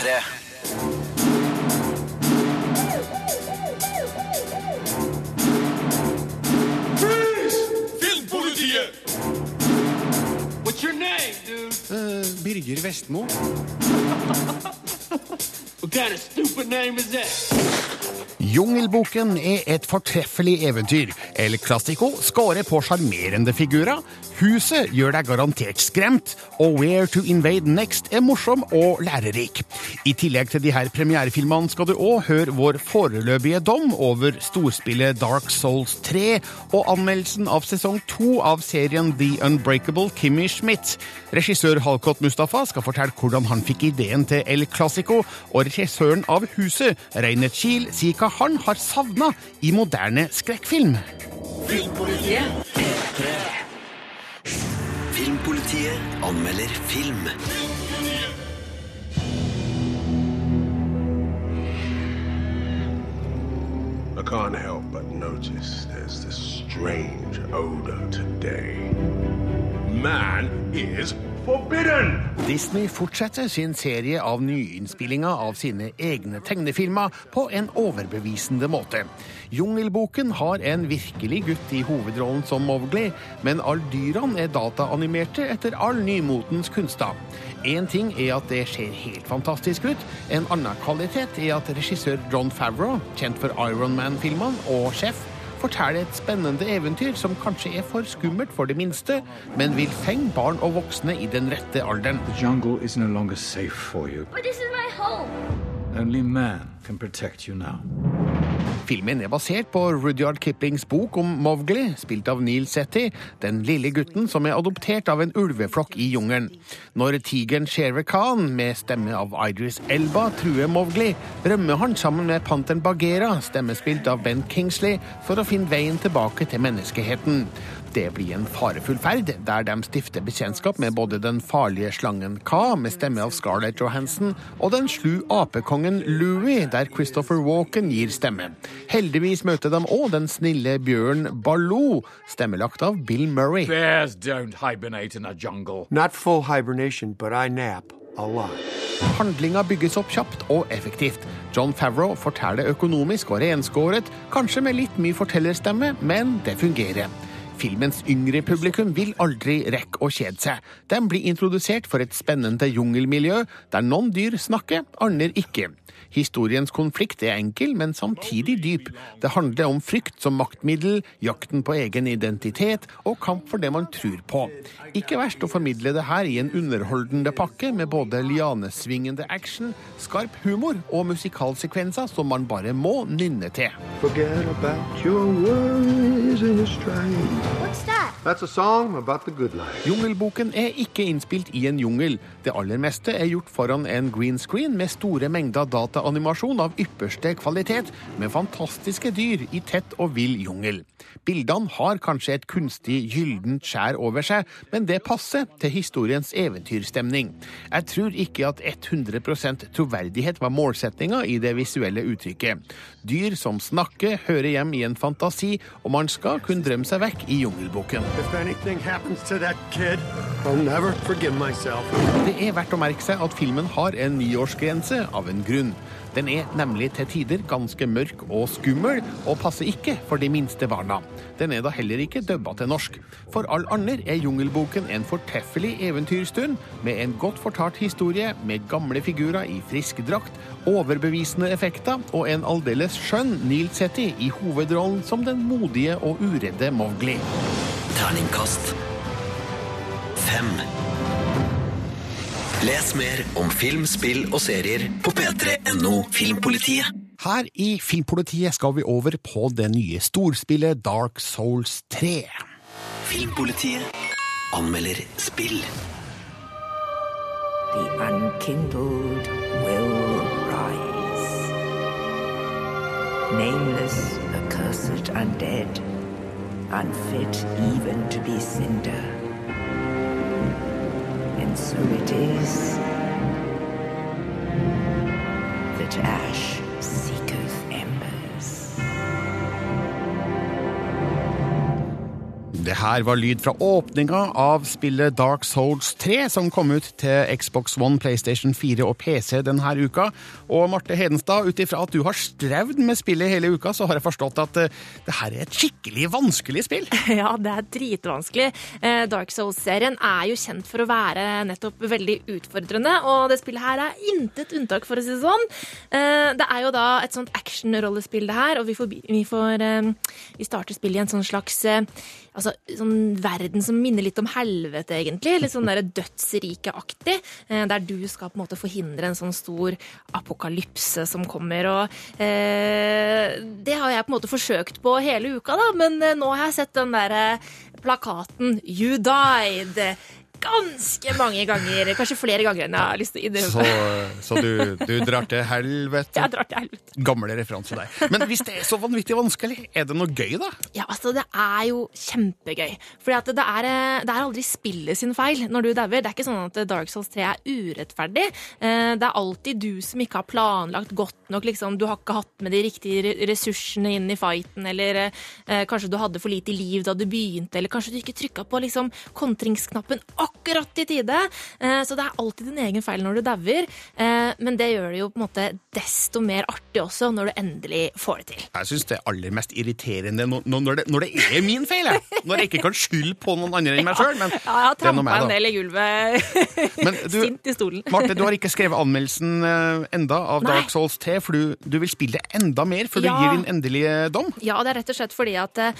P3. Filmpolitiet! What's your name, dude? Birger Vestmo. What kind of stupid name is that? Jungelboken er et fortreffelig eventyr. El Clásico skårer på sjarmerende figurer. Huset gjør deg garantert skremt. Og Where to Invade Next er morsom og lærerik. I tillegg til de her premierefilmene skal du òg høre vår foreløpige dom over storspillet Dark Souls 3 og anmeldelsen av sesong to av serien The Unbreakable Kimmy Schmidt. Regissør Halkot Mustafa skal fortelle hvordan han fikk ideen til El Clásico, og regissøren av Huset, Reiner Kiel, sier hva han har savna i moderne skrekkfilm. Filmpolitiet anmelder film. I can't help but notice there's this strange odor today. Man is forbidden! Disney fortsetter sin serie av nyinnspillinger av sine egne tegnefilmer på en overbevisende måte. Jungelboken har en virkelig gutt i hovedrollen som Mowgli, men alle dyrene er dataanimerte etter all nymotens kunster. Én ting er at det ser helt fantastisk ut, en annen kvalitet er at regissør John Favreau, kjent for Iron Man-filmene og Chef, forteller et spennende eventyr som kanskje er for skummelt for det minste, men vil fenge barn og voksne i den rette alderen. The jungle is no longer safe for you. But this is my home. Only man can protect you now. Filmen er basert på Rudyard Kiplings bok om Mowgli, spilt av Neil Setti, den lille gutten som er adoptert av en ulveflokk i jungelen. Når tigeren Shere Khan, med stemme av Idris Elba, truer Mowgli, rømmer han sammen med panteren Bagheera, stemmespilt av Ben Kingsley, for å finne veien tilbake til menneskeheten. Det blir en farefull ferd, der de stifter bekjentskap med både den farlige slangen Ka, med stemme av Scarlett Johansson, og den slu apekongen Louie, der Christopher Walken gir stemme. Heldigvis møter de òg den snille bjørn Baloo, stemmelagt av Bill Murray. Bears don't hibernate in a jungle. Not full hibernation, but I nap. Handlinga bygges opp kjapt og effektivt. John Favreau forteller økonomisk og renskåret, kanskje med litt mye fortellerstemme, men det fungerer. Filmens yngre publikum vil aldri rekke å kjede seg. De blir introdusert for et spennende jungelmiljø, der noen dyr snakker, andre ikke. Historiens konflikt er enkel, men samtidig dyp. Det handler om frykt som maktmiddel, jakten på egen identitet og kamp for det man tror på. Ikke verst å formidle det her i en underholdende pakke med både lianesvingende action, skarp humor og musikalsekvenser som man bare må nynne til. Forget about your worries and your strife. What's that? Song about the good life. Jungelboken er ikke innspilt i en jungel. Det aller meste er gjort foran en green screen med store mengder dataanimasjon av ypperste kvalitet, med fantastiske dyr i tett og vill jungel. Bildene har kanskje et kunstig gyllent skjær over seg, men det passer til historiens eventyrstemning. Jeg tror ikke at 100 troverdighet var målsettinga i det visuelle uttrykket. Dyr som snakker, hører hjem i en fantasi, og man skal kunne drømme seg vekk i Jungelboken. Det er verdt å merke seg at filmen har en niårsgrense av en grunn. Den er nemlig til tider ganske mørk og skummel, og passer ikke for de minste barna. Den er da heller ikke dubba til norsk. For all andre er Jungelboken en fortreffelig eventyrstund, med en godt fortalt historie, med gamle figurer i frisk drakt, overbevisende effekter og en aldeles skjønn Neil Setti i hovedrollen som den modige og uredde Mowgli. Terningkast fem. Les mer om film, spill og serier på p3.no Filmpolitiet. Her i Filmpolitiet skal vi over på det nye storspillet Dark Souls 3. Filmpolitiet anmelder spill. The unkindled will rise. Nameless, accursed undead, unfit even to be cinder. And so it is that ash Det her var lyd fra åpninga av spillet Dark Souls 3, som kom ut til Xbox One, PlayStation 4 og PC denne uka. Og Marte Hedenstad, ut ifra at du har strevd med spillet hele uka, så har jeg forstått at eh, det her er et skikkelig vanskelig spill. Ja, det er dritvanskelig. Eh, Dark Souls-serien er jo kjent for å være nettopp veldig utfordrende, og det spillet her er intet unntak, for å si det sånn. Eh, Det er jo da et sånt action-rollespill, det her, og vi, får, vi, får, vi starter spillet i en sånn slags altså, sånn verden som minner litt om helvete, egentlig. Litt sånn dødsrikeaktig. eh, Der du skal på en måte forhindre en sånn stor apokalypse som kommer. Og eh, det har jeg på en måte forsøkt på hele uka, da, men eh, nå har jeg sett den derre plakaten 'You died' ganske mange ganger. Kanskje flere ganger enn jeg har lyst til å innrømme. Så, så du, du drar til helvete. Jeg drar til helvete. Gamle referanse der. Men hvis det er så vanvittig vanskelig, er det noe gøy, da? Ja, altså Det er jo kjempegøy. Fordi at det er, eh, det er aldri spillet sin feil når du dauer. Det er ikke sånn at Dark Souls 3 er urettferdig. Eh, Det er alltid du som ikke har planlagt godt nok. liksom. Du har ikke hatt med de riktige ressursene inn i fighten, eller eh, kanskje du hadde for lite liv da du begynte, eller kanskje du ikke trykka på liksom kontringsknappen akkurat i tide. Eh, Så det er alltid din egen feil når du dauer. Eh, Men det gjør det jo på en måte desto mer artig også når du endelig får det til. Jeg syns det er aller mest irriterende når, når, det, når det er min feil. Jeg. Når jeg ikke kan skylde på noen andre enn meg sjøl. Ja, jeg har trampa en del i gulvet. Men du- Sint i stolen. Marte, du har ikke skrevet anmeldelsen eh, enda av Nei. Dark Souls 3, for du, du vil spille det enda mer før Ja. du gir din endelige dom. Ja, det er rett og slett fordi at uh,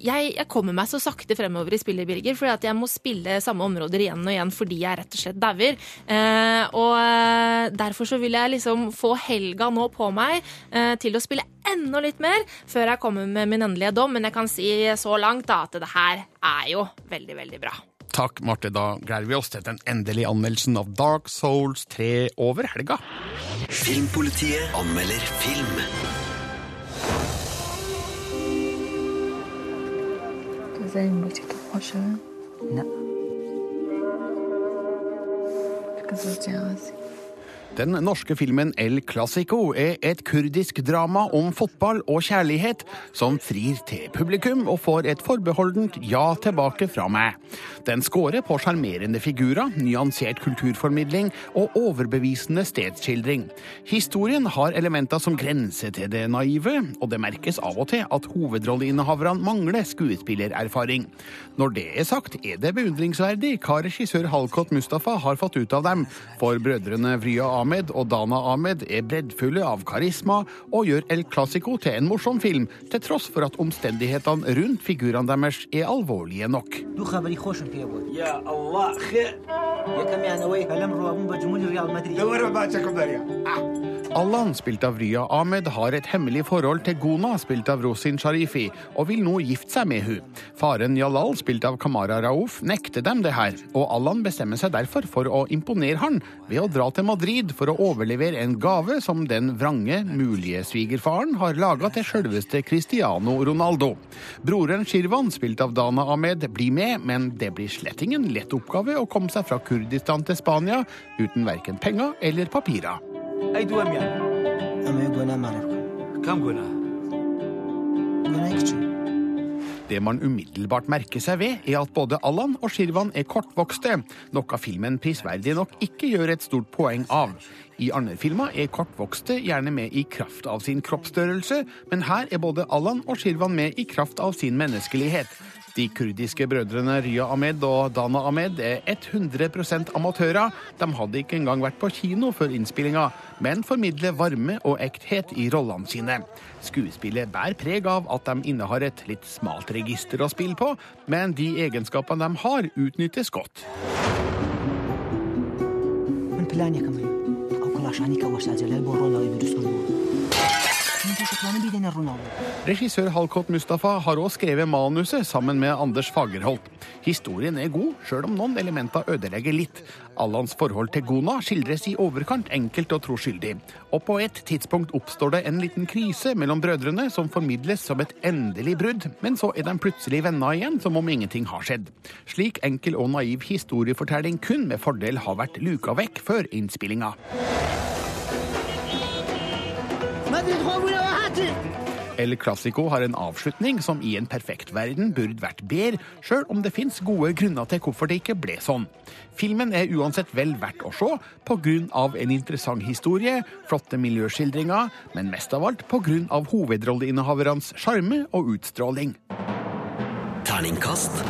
jeg, jeg kommer meg så sakte fremover i spillet, Birger. Fordi at jeg må spille samme områder igjen og igjen fordi jeg rett og slett dauer. Eh, og eh, derfor så vil jeg liksom få helga nå på meg eh, til å spille enda litt mer før jeg kommer med min endelige dom. Men jeg kan si så langt da at det her er jo veldig, veldig bra. Takk, Marte. Da gleder vi oss til den endelige anmeldelsen av Dark Souls 3 over helga. Filmpolitiet anmelder film. because of jealousy. Den norske filmen El Clásico er et kurdisk drama om fotball og kjærlighet som frir til publikum og får et forbeholdent ja tilbake fra meg. Den scorer på sjarmerende figurer, nyansert kulturformidling og overbevisende stedsskildring. Historien har elementer som grenser til det naive, og det merkes av og til at hovedrolleinnehaverne mangler skuespillererfaring. Når det er sagt, er det beundringsverdig hva regissør Halkot Mustafa har fått ut av dem, for brødrene Vrya Ahmed og Dana Ahmed er breddfulle av karisma og gjør El Clásico til en morsom film, til tross for at omstendighetene rundt figurene deres er alvorlige nok. Allan, spilt av Rya Ahmed, har et hemmelig forhold til Gona, spilt av Rosin Sharifi, og vil nå gifte seg med hun. Faren Jalal, spilt av Kamara Raouf, nekter dem det her, og Allan bestemmer seg derfor for å imponere han ved å dra til Madrid for å overlevere en gave som den vrange, mulige svigerfaren har laga til sjølveste Cristiano Ronaldo. Broren Shirvan, spilt av Dana Ahmed, blir med, men det blir slett ingen lett oppgave å komme seg fra Kurdistan til Spania uten verken penger eller papirer. Kom, Gunnar. Det man umiddelbart merker seg ved, er at både Allan og Shirvan er kortvokste, noe filmen prisverdig nok ikke gjør et stort poeng av. I andre filmer er kortvokste gjerne med i kraft av sin kroppsstørrelse, men her er både Allan og Shirvan med i kraft av sin menneskelighet. De kurdiske brødrene Rya Ahmed og Dana Ahmed er 100 amatører. De hadde ikke engang vært på kino før innspillinga, men formidler varme og ekthet i rollene sine. Skuespillet bærer preg av at de innehar et litt smalt register å spille på, men de egenskapene de har, utnyttes godt. من پلانێکم هەیە ئەو کڵاشانی کە وەساجلال بۆ ڕۆڵەوەی دروست کردبوو Regissør Halkot Mustafa har også skrevet manuset sammen med Anders Fagerholt. Historien er god, sjøl om noen elementer ødelegger litt. Allans forhold til Gona skildres i overkant enkelt og troskyldig. Og på et tidspunkt oppstår det en liten krise mellom brødrene som formidles som et endelig brudd, men så er de plutselig venner igjen som om ingenting har skjedd. Slik enkel og naiv historiefortelling kun med fordel har vært luka vekk før innspillinga. El Clásico har en avslutning som i en perfekt verden burde vært bedre, sjøl om det fins gode grunner til hvorfor det ikke ble sånn. Filmen er uansett vel verdt å se pga. en interessant historie, flotte miljøskildringer, men mest av alt pga. hovedrolleinnehavernes sjarme og utstråling. Terningkast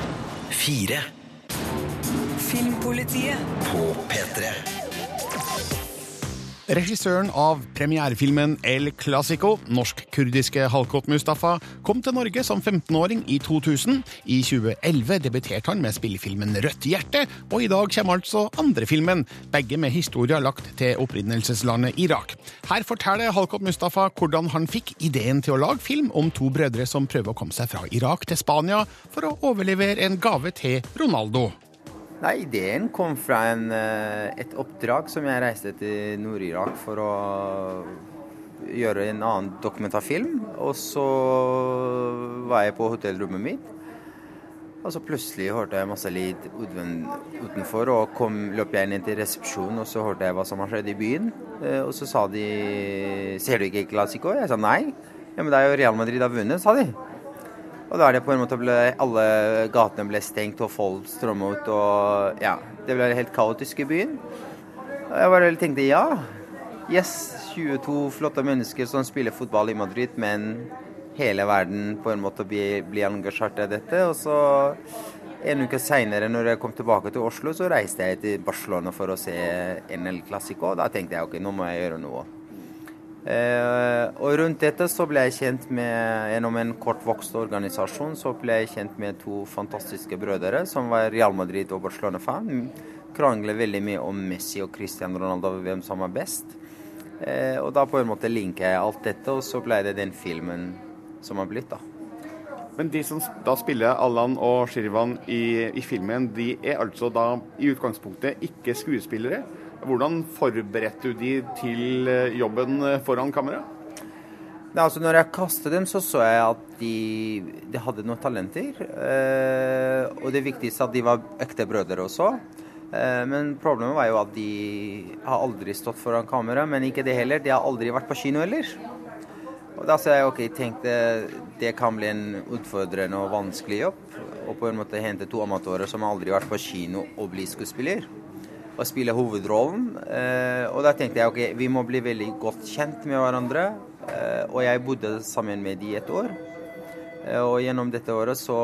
fire Filmpolitiet. på P3. Regissøren av premierefilmen El Clásico, norsk-kurdiske Halkot Mustafa, kom til Norge som 15-åring i 2000. I 2011 debuterte han med spillefilmen Rødt hjerte, og i dag kommer altså andre filmen, begge med historier lagt til opprinnelseslandet Irak. Her forteller Halkot Mustafa hvordan han fikk ideen til å lage film om to brødre som prøver å komme seg fra Irak til Spania for å overlevere en gave til Ronaldo. Nei, ideen kom fra en, eh, et oppdrag som jeg reiste til Nord-Irak for å gjøre en annen dokumentarfilm. Og så var jeg på hotellrommet mitt, og så plutselig hørte jeg masse lyd uten, utenfor. Og kom, løp jeg inn til resepsjonen, og så hørte jeg hva som har skjedd i byen. Eh, Og så sa de 'Ser du ikke Classico?' Jeg sa nei. Ja, men det er jo Real Madrid har vunnet, sa de. Og da er det på en måte ble, alle gatene ble stengt og folk strømmet ut og ja, det ble helt kaotisk i byen. Og jeg bare tenkte ja, yes, 22 flotte mennesker som spiller fotball i Madrid, men hele verden på en måte blir, blir engasjert i dette. Og så en uke seinere, når jeg kom tilbake til Oslo, så reiste jeg til Barcelona for å se NL Classico. Da tenkte jeg ok, nå må jeg gjøre noe. Eh, og rundt dette så ble jeg kjent med Gjennom en kortvokst organisasjon så ble jeg kjent med to fantastiske brødre som var Real Madrid og Barcelona-fan. Krangler veldig mye om Messi og Cristian Ronaldo, hvem som er best. Eh, og da på en måte linker jeg alt dette, og så ble det den filmen som har blitt, da. Men de som da spiller Allan og Shirvan i, i filmen, de er altså da i utgangspunktet ikke skuespillere. Hvordan forberedte du de til eh, jobben eh, foran kamera? Ja, altså når jeg kastet dem, så så jeg at de, de hadde noen talenter. Eh, og det viktigste at de var ekte brødre også. Eh, men problemet var jo at de har aldri stått foran kamera, men ikke det heller. De har aldri vært på kino heller. Og da så jeg ok, tenkte det kan bli en utfordrende og vanskelig jobb. Og på en måte hente to amatører som aldri har vært på kino og bli skuespiller. Og spille hovedrollen. Eh, og da tenkte jeg ok, vi må bli veldig godt kjent med hverandre. Eh, og jeg bodde sammen med de et år. Eh, og gjennom dette året så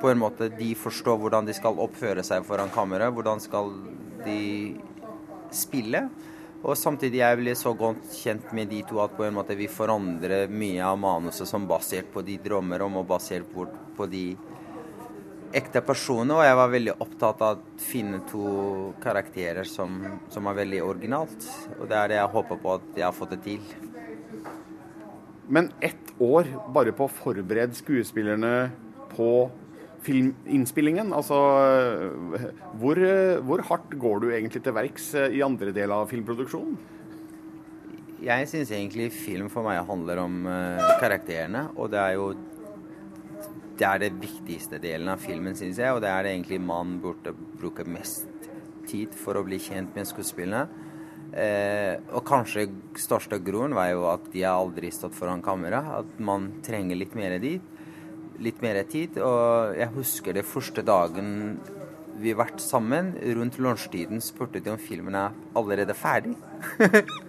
på en måte de forstår hvordan de skal oppføre seg foran kamera. Hvordan skal de spille. Og samtidig jeg ble så godt kjent med de to at på en måte vi forandrer mye av manuset som basert på de drømmer om, og basert på, på de ekte personer. Og jeg var veldig opptatt av å finne to karakterer som, som er veldig originalt. Og det er det jeg håper på at jeg har fått det til. Men ett år bare på å forberede skuespillerne på filminnspillingen. Altså, hvor, hvor hardt går du egentlig til verks i andre del av filmproduksjonen? Jeg syns egentlig film for meg handler om eh, karakterene, og det er jo det er det viktigste delen av filmen, syns jeg. Og det er det egentlig man burde bruke mest tid for å bli kjent med skuespillerne. Eh, og kanskje største grunn var jo at de har aldri stått foran kamera. At man trenger litt mer dit. Litt mer tid. Og jeg husker det første dagen vi har vært sammen. Rundt lunsjtiden spurte de om filmen er allerede ferdig.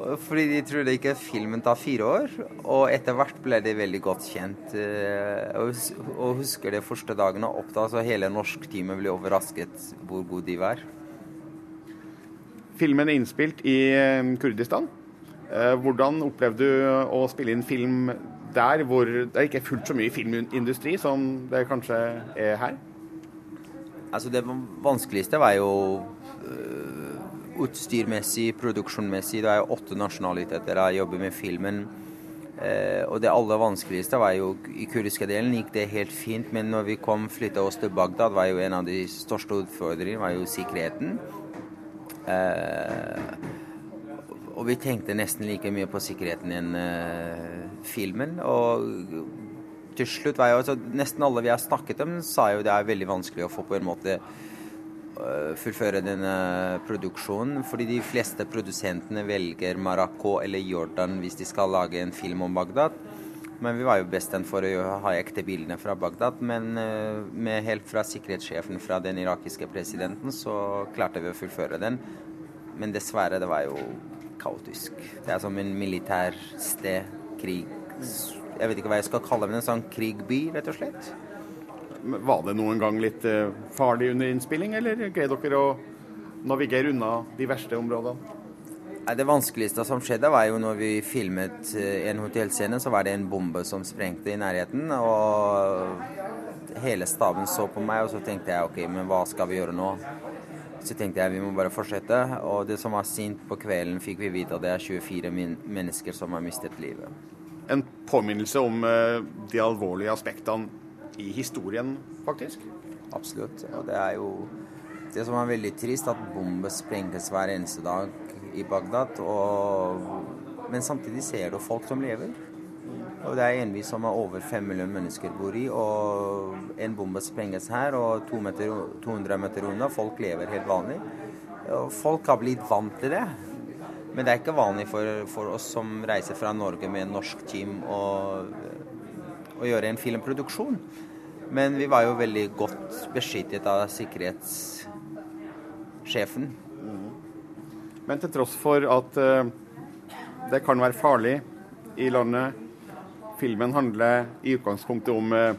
Fordi de trodde ikke filmen tar fire år. Og etter hvert ble de veldig godt kjent. eh, Og husker det første dagen opp da, så hele norskteamet ble overrasket hvor gode de var. Filmen er innspilt i eh, Kurdistan. Eh, Hvordan opplevde du å spille inn film der hvor det ikke er fullt så mye filmindustri som det kanskje er her? Altså Det vanskeligste var jo øh, utstyrmessig, produksjonmessig. Det er jo åtte nasjonaliteter jeg jobber med filmen. Eh, og det aller vanskeligste var jo i kurdiske delen gikk det helt fint, men når vi kom flytta oss til Bagdad, var jo en av de største utfordringene var jo sikkerheten. Eh, og vi tenkte nesten like mye på sikkerheten enn eh, filmen. Og til slutt var jo altså, Nesten alle vi har snakket om, sa jo det er veldig vanskelig å få på en måte fullføre denne produksjonen. Fordi de fleste produsentene velger Marokko eller Jordan hvis de skal lage en film om Bagdad. Men vi var jo bestemt for å ha ekte bildene fra Bagdad. Men øh, med hjelp fra sikkerhetssjefen fra den irakiske presidenten, så klarte vi å fullføre den. Men dessverre, det var jo kaotisk. Det er som en militær sted, krig Jeg vet ikke hva jeg skal kalle det, men en sånn krigby, rett og slett. Var det noen gang litt eh, farlig under innspilling, eller greide dere å navigere unna de verste områdene? Det vanskeligste som skjedde, var jo når vi filmet eh, en hotellscene, så var det en bombe som sprengte i nærheten. Og hele staben så på meg, og så tenkte jeg OK, men hva skal vi gjøre nå? Så tenkte jeg vi må bare fortsette. Og det som var sint på kvelden, fikk vi vite at det er 24 mennesker som har mistet livet. En påminnelse om eh, de alvorlige aspektene i historien, faktisk? Absolutt. Og det er jo det som er veldig trist, at bomber sprenges hver eneste dag i Bagdad. Og, men samtidig ser du folk som lever. Og det er en by som er over fem millioner mennesker bor i, og en bombe sprenges her, og to meter, 200 meter unna. Folk lever helt vanlig. Og folk har blitt vant til det. Men det er ikke vanlig for, for oss som reiser fra Norge med en norsk team å gjøre en filmproduksjon. Men vi var jo veldig godt beskyttet av sikkerhetssjefen. Men til tross for at uh, det kan være farlig i landet, filmen handler i utgangspunktet om uh,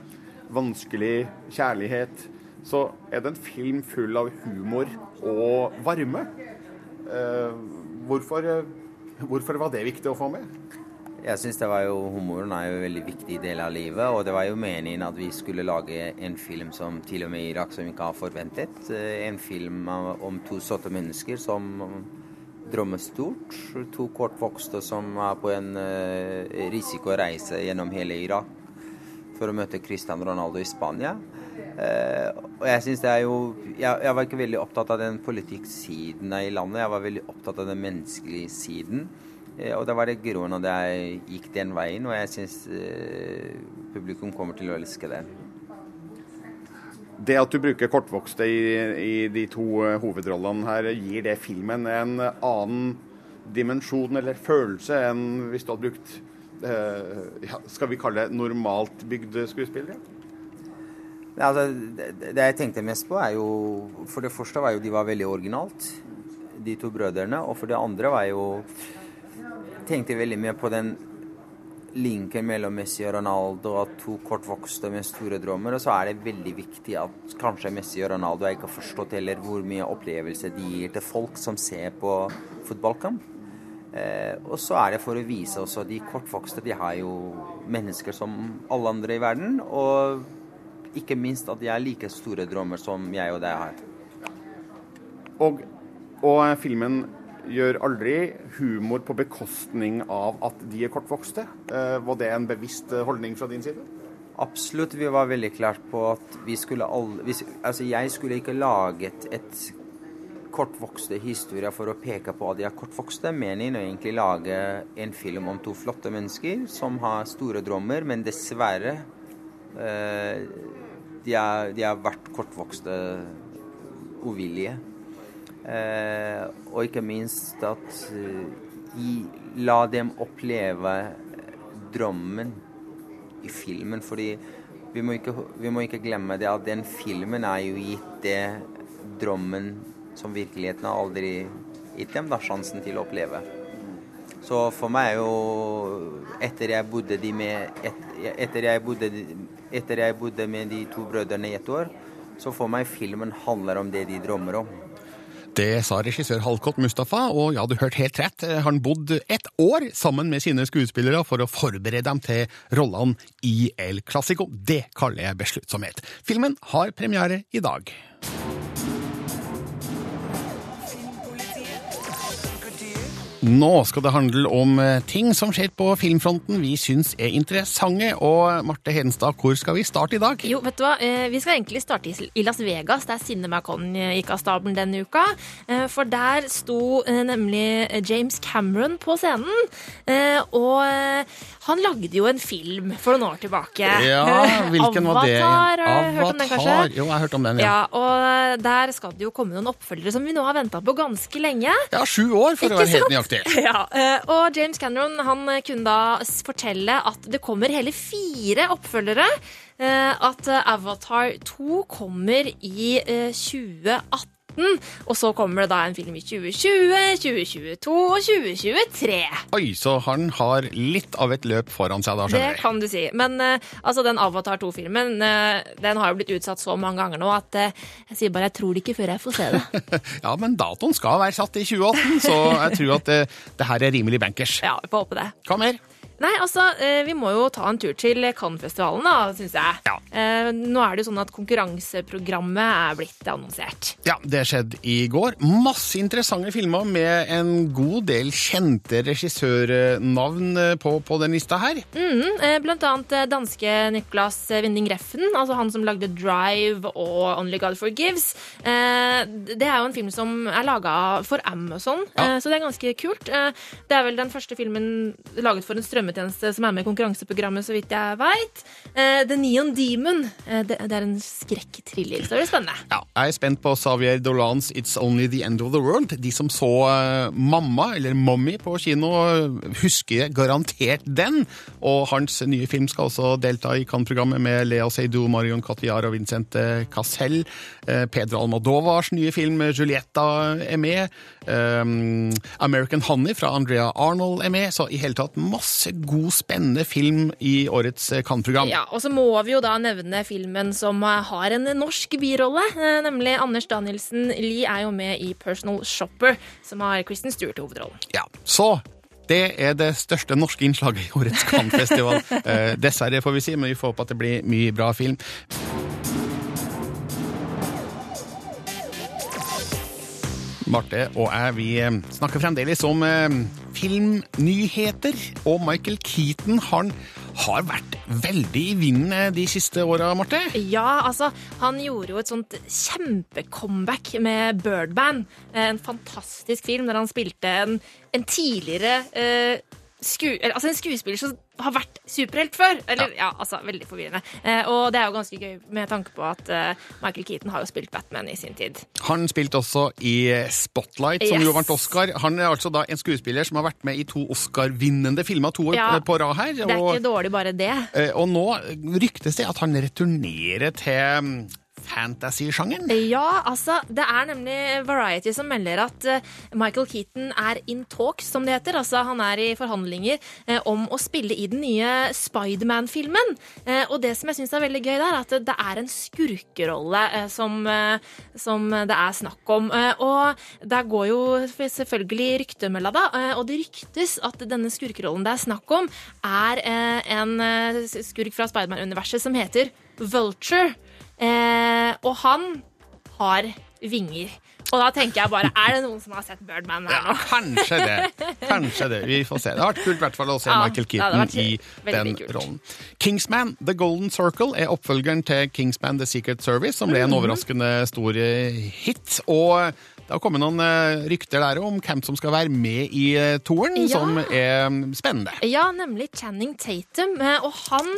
vanskelig kjærlighet, så er det en film full av humor og varme. Uh, hvorfor, hvorfor var det viktig å få med? Jeg synes det var jo, Humoren er jo en veldig viktig del av livet, og det var jo meningen at vi skulle lage en film som til og med Irak som vi ikke har forventet. Eh, En film om to sorte mennesker som drømmer stort. To kortvokste som er på en uh, risikoreise gjennom hele Irak for å møte Cristian Ronaldo i Spania. Eh, og jeg synes det er jo jeg, jeg var ikke veldig opptatt av den politikksiden i landet, jeg var veldig opptatt av den menneskelige siden. Eh, og da var det grunnen at jeg gikk den veien, og jeg syns eh, publikum kommer til å elske det. Det at du bruker kortvokste i, i de to eh, hovedrollene her, gir det filmen en annen dimensjon eller følelse enn hvis du hadde brukt eh, ja, skal vi kalle det normalt bygde skuespillere? Altså, det, det jeg tenkte mest på, er jo For det første var jo de var veldig originalt, de to brødrene. Og for det andre var jo Tenkte veldig mye på den linken mellom Messi og Ronaldo, at to kortvokste med store drømmer. Og så er det veldig viktig at kanskje Messi og Ronaldo har ikke forstått heller hvor mye opplevelse de gir til folk som ser på fotballkamp. Eh, og så er det for å vise også de kortvokste. De har jo mennesker som alle andre i verden. Og ikke minst at de er like store drømmer som jeg og deg har. Og, og filmen gjør aldri humor på bekostning av at de er kortvokste. Eh, var det en bevisst eh, holdning fra din side? Absolutt. Vi var veldig klart på at vi skulle alle hvis, Altså, jeg skulle ikke laget et kortvokste historier for å peke på at de er kortvokste. Meningen er egentlig lage en film om to flotte mennesker som har store drømmer, men dessverre eh, de, de har vært kortvokste uvillige. Eh, og ikke minst at de, la dem oppleve drømmen i filmen. Fordi vi må, ikke, vi må ikke glemme det at den filmen er jo gitt det drømmen som virkeligheten har aldri gitt dem da, sjansen til å oppleve. Så for meg er jo Etter jeg bodde, de med, et, etter jeg bodde, etter jeg bodde med de to brødrene i et år, så for meg filmen handler om det de drømmer om. Det sa regissør Halkot Mustafa, og ja, du hørte helt rett. Han bodde ett år sammen med sine skuespillere for å forberede dem til rollene i El Clásico. Det kaller jeg besluttsomhet. Filmen har premiere i dag. Nå skal det handle om eh, ting som skjer på filmfronten vi syns er interessante. Og Marte Hedenstad, hvor skal vi starte i dag? Jo, vet du hva? Eh, Vi skal egentlig starte i Las Vegas, der CinemaCon gikk av stabelen denne uka. Eh, For der sto eh, nemlig James Cameron på scenen. Eh, Og eh, han lagde jo en film for noen år tilbake. Ja, hvilken var det? Avatar, har du hørt om den kanskje? Jo, jeg har hørt om den, ja. Ja, og der skal det jo komme noen oppfølgere som vi nå har venta på ganske lenge. Ja, sju år, for å Ikke være helt sant? Nøyaktig. Ja, eh, og James Cameron han kunne da fortelle at det kommer hele fire oppfølgere. eh, At Avatar 2 kommer i eh, 2018. Og så kommer det da en film i 2020, 2022 og 2023. Oi, så han har litt av et løp foran seg, da, Det skjønner jeg. kan du si. Men uh, altså, den Avatar 2-filmen uh, Den har jo blitt utsatt så mange ganger nå at uh, jeg sier bare jeg tror det ikke før jeg får se det. Ja, men datoen skal være satt i 2018, så jeg tror at det, det her er rimelig bankers. Ja, vi får håpe det. Hva mer? Nei, altså, eh, vi må jo ta en tur til Cannes-festivalen, da, syns jeg. Ja. Eh, Nå er det jo sånn at konkurranseprogrammet er blitt annonsert. Ja, det skjedde i går. Masse interessante filmer med en god del kjente regissørnavn eh, på, på den lista her. Mhm, eh, Blant annet danske Niklas Winding Reffen, altså han som lagde Drive og Only God Forgives. Det er jo en film som er laga for Amazon, Ja. så det er ganske kult. Det er vel den første filmen laget for en strømmetjeneste som er med i konkurranseprogrammet, så vidt jeg veit. The Neon Demon. eh, Det er en skrekkthriller, så det blir spennende. Ja, jeg er spent på Xavier Dolans It's Only The End of the World. De som så eh, Mamma, eller Mommy, på kino, eh, husker garantert den. Og hans nye film skal også delta i Cannes-programmet med Lea Seydoux, Marion Cotillard og Vincent eh, Cassel. Eh, Pedro Almodovars nye film 'Julietta' er med. Um, American Honey fra Andrea Arnold er med. Så i hele tatt masse god, spennende film i årets eh, Cannes-program. Ja, Og så må vi jo da nevne filmen som eh, har en norsk birolle, eh, nemlig Anders Danielsen Lie er jo med i Personal Shopper, som har Kristen Stewart i hovedrollen. Ja, så det er det største norske innslaget i årets Cannes-festival. Eh, dessverre, får vi si, men vi får håpe at det blir mye bra film. Marte og jeg vi eh, snakker fremdeles om eh, filmnyheter. Og Michael Keaton han har vært veldig i vinden eh, de siste åra, Marte. Ja, altså, han gjorde jo et sånt kjempecomeback med Birdband. En fantastisk film der han spilte en, en tidligere eh, sku, altså en skuespiller som har vært superhelt før. Eller, ja. altså, Veldig forvirrende. Eh, og det er jo ganske gøy med tanke på at eh, Michael Keaton har jo spilt Batman i sin tid. Han spilte også i Spotlight, som jo vant Oscar. Han er altså da en skuespiller som har vært med i to Oscar-vinnende filmer to år Ja, på rad her. Det er ikke dårlig, bare det. Eh, Og nå ryktes det at han returnerer til mm, fantasy-sjangeren. Ja, altså, det er nemlig Variety som melder at eh, Michael Keaton er in talks, som det heter. Altså, han er i forhandlinger eh, om å spille i den nye Spiderman-filmen. Eh, og det som jeg syns er veldig gøy der, er at det, er en skurkerolle som, som det er snakk om. Og der går jo selvfølgelig ryktemølla, da. Og det ryktes at denne skurkerollen det er snakk om, er en skurk fra Spiderman-universet som heter Vulture. Eh, og han har vinger. Og da tenker jeg bare, er det noen som har sett Birdman her nå? Kanskje det. Kanskje det. Vi får se. Det har vært kult i hvert fall å se Ja, Michael Keaton i den kult. rollen. Kingsman The Golden Circle er oppfølgeren til Kingsman The Secret Service, som ble en Mhm. overraskende stor eh, hit. Og det har kommet noen eh, rykter der om hvem som skal være med i eh, toeren, Ja. som er mm, spennende. Ja, nemlig Channing Tatum. Og han,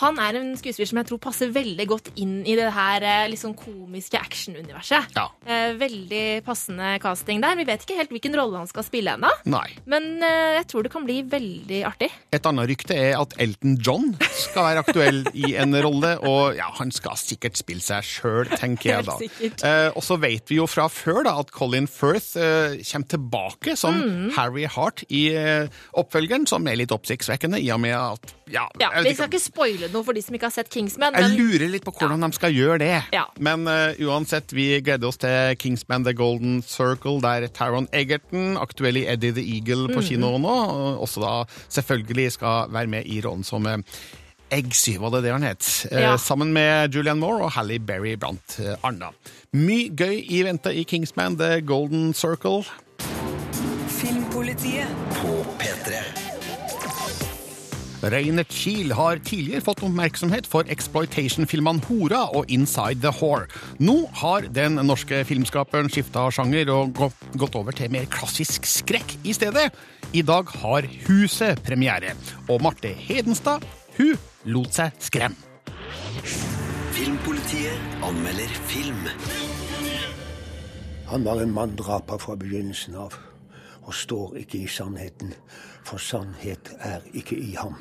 han er en skuespiller som jeg tror passer veldig godt inn i det her liksom komiske actionuniverset. Ja. Eh, Veldig passende casting der. Vi vet ikke helt hvilken rolle han skal spille ennå. Men eh, jeg tror det kan bli veldig artig. Et annet rykte er at Elton John skal være aktuell i en rolle, og ja, han skal sikkert spille seg sjøl, tenker jeg da. Eh, og så vet vi jo fra før da at Colin Firth eh, kommer tilbake som Mm. Harry Hart i eh, oppfølgeren, som er litt oppsiktsvekkende, i og med at ja, Ja, Vi skal ikke spoile noe for de som ikke har sett Kingsman. jeg lurer litt på hvordan de skal gjøre det. Ja. Men uh, uansett, vi gleder oss til Kingsman The Golden Circle, der Taron Egerton, aktuell i Eddie the Eagle på Mhm. kino nå, og også da selvfølgelig skal være med i rollen som uh, Eggsy, var det det han het? Eh, Ja. Sammen med Julian Moore og Halle Berry blant eh. Mye gøy i vente i Kingsman The Golden Circle. Filmpolitiet. på P3. Reinert Kiel har tidligere fått oppmerksomhet for exploitation-filmene Hora og Inside the Whore. Nå har den norske filmskaperen skifta sjanger og gått over til mer klassisk skrekk i stedet. I dag har Huset premiere, og Marte Hedenstad hun lot seg skremme. Filmpolitiet anmelder film. Han var en manndraper fra begynnelsen av, og står ikke i sannheten, for sannhet er ikke i ham.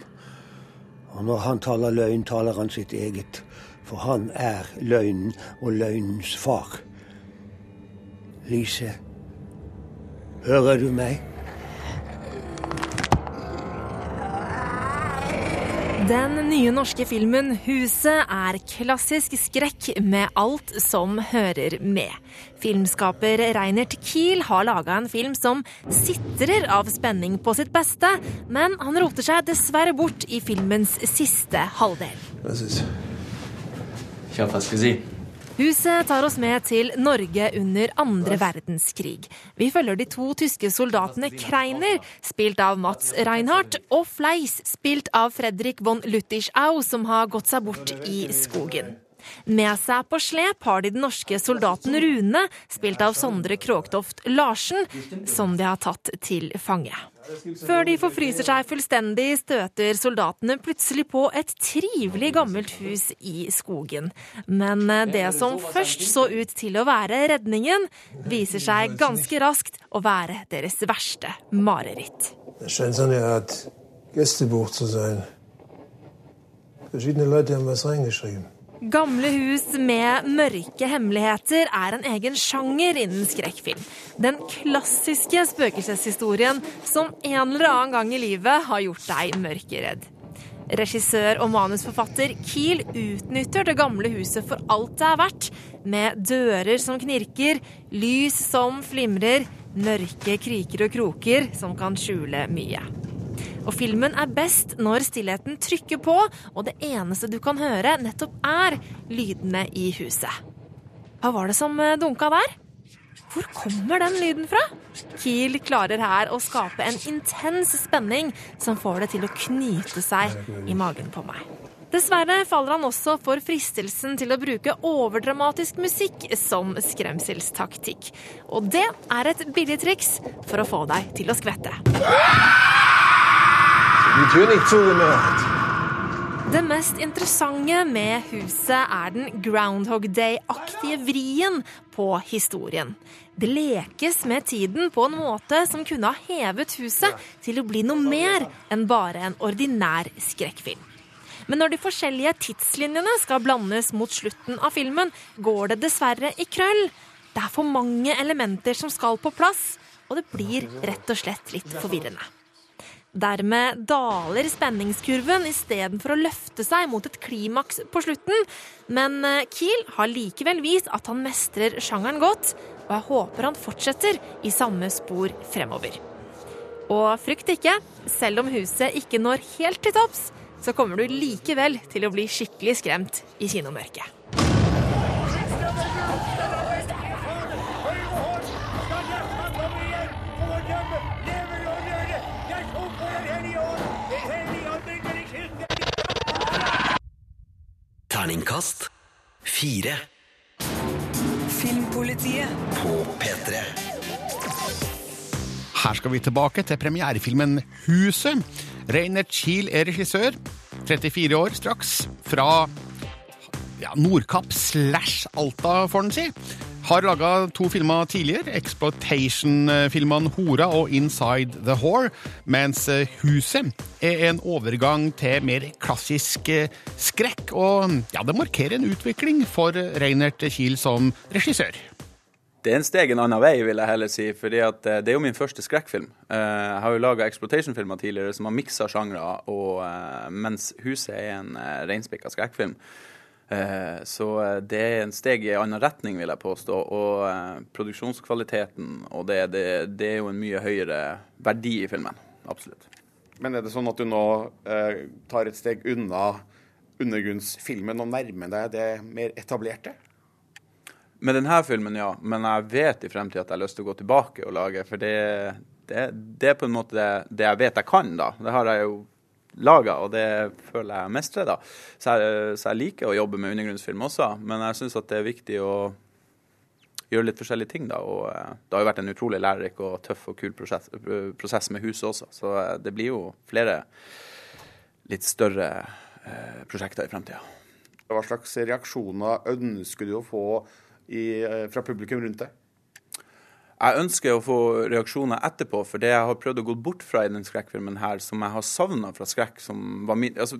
Og når han taler løgn, taler han sitt eget, for han er løgnen og løgnens far. Lise, hører du meg? Den nye norske filmen 'Huset' er klassisk skrekk med alt som hører med. Filmskaper Reinert Kiel har laga en film som sitrer av spenning på sitt beste, men han roter seg dessverre bort i filmens siste halvdel. Hva syns du? ist. hva skal gesehen. Huset tar oss med til Norge under andre verdenskrig. Vi følger de to tyske soldatene Kreiner, spilt av Mats Reinhardt, og Fleis, spilt av Fredrik von Luttischau, som har gått seg bort i skogen. Med seg på slep har de den norske soldaten Rune, spilt av Sondre Kråktoft Larsen, som de har tatt til fange. Før de forfryser seg fullstendig, støter soldatene plutselig på et trivelig gammelt hus i skogen. Men det som først så ut til å være redningen, viser seg ganske raskt å være deres verste mareritt. Det so eine Art Gästebuch zu sein. Verschiedene Leute haben was reingeschrieben. Gamle hus med mørke hemmeligheter er en egen sjanger innen skrekkfilm. Den klassiske spøkelseshistorien som en eller annen gang i livet har gjort deg mørkeredd. Regissør og manusforfatter Kiel utnytter det gamle huset for alt det er verdt, med dører som knirker, lys som flimrer, mørke kriker og kroker som kan skjule mye. Og filmen er best når stillheten trykker på, og det eneste du kan høre, nettopp er lydene i huset. Hva var det som eh, dunka der? Hvor kommer den lyden fra? Kiel klarer her å skape en intens spenning som får det til å knyte seg i magen på meg. Dessverre faller han også for fristelsen til å bruke overdramatisk musikk som skremselstaktikk. Og det er et billig triks for å få deg til å skvette. Det mest interessante med huset er den Groundhog Day-aktige vrien på historien. Det lekes med tiden på en måte som kunne ha hevet huset til å bli noe mer enn bare en ordinær skrekkfilm. Men når de forskjellige tidslinjene skal blandes mot slutten av filmen, går det dessverre i krøll. Det er for mange elementer som skal på plass, og det blir rett og slett litt forvirrende. Dermed daler spenningskurven istedenfor å løfte seg mot et klimaks på slutten. Men eh, Kiel har likevel vist at han mestrer sjangeren godt, og jeg håper han fortsetter i samme spor fremover. Og frykt ikke, selv om huset ikke når helt til topps, så kommer du likevel til å bli skikkelig skremt i kinomørket. Terningkast fire Filmpolitiet. på P3. Her skal vi tilbake til premierefilmen Huset. Reiner Kiel er regissør. 34 år straks. Fra ja, Nordkapp slash Alta, får en si. Har laga to filmer tidligere. Exploitation-filmene Hora og Inside the Whore. Mens eh, Huset er en overgang til mer klassisk eh, skrekk. Og ja, det markerer en utvikling for Reinert Kiel som regissør. Det er en steg en annen vei, vil jeg heller si. fordi eh, Det er jo min første skrekkfilm. Jeg har jo laga exploitation-filmer tidligere som har miksa sjangre, mens 'Huset' er en reinspikka skrekkfilm. Eh, Så eh, det er en steg i en annen retning, vil jeg påstå. Og eh, produksjonskvaliteten og det, det, det er jo en mye høyere verdi i filmen. Absolutt. Men er det sånn at du nå eh, tar et steg unna undergrunnsfilmen og nærmer deg det mer etablerte? Med denne filmen, ja. Men jeg vet i fremtiden at jeg har lyst til å gå tilbake og lage, for det, Det, det er på en måte det, det jeg vet jeg kan, da. Det har jeg jo laga, og det føler jeg mestrer, da. Så jeg, så jeg liker å jobbe med undergrunnsfilm også, men jeg syns det er viktig å gjøre litt forskjellige ting, da. Og eh, det har jo vært en utrolig lærerik og tøff og kul prosess, prosess med huset også, så eh, det blir jo flere litt større eh, prosjekter i fremtida. Hva slags reaksjoner ønsker du å få i, fra publikum rundt deg? Jeg ønsker å få reaksjoner etterpå, for det jeg har prøvd å gå bort fra i den skrekkfilmen her, som jeg har savna fra skrekk som var min altså,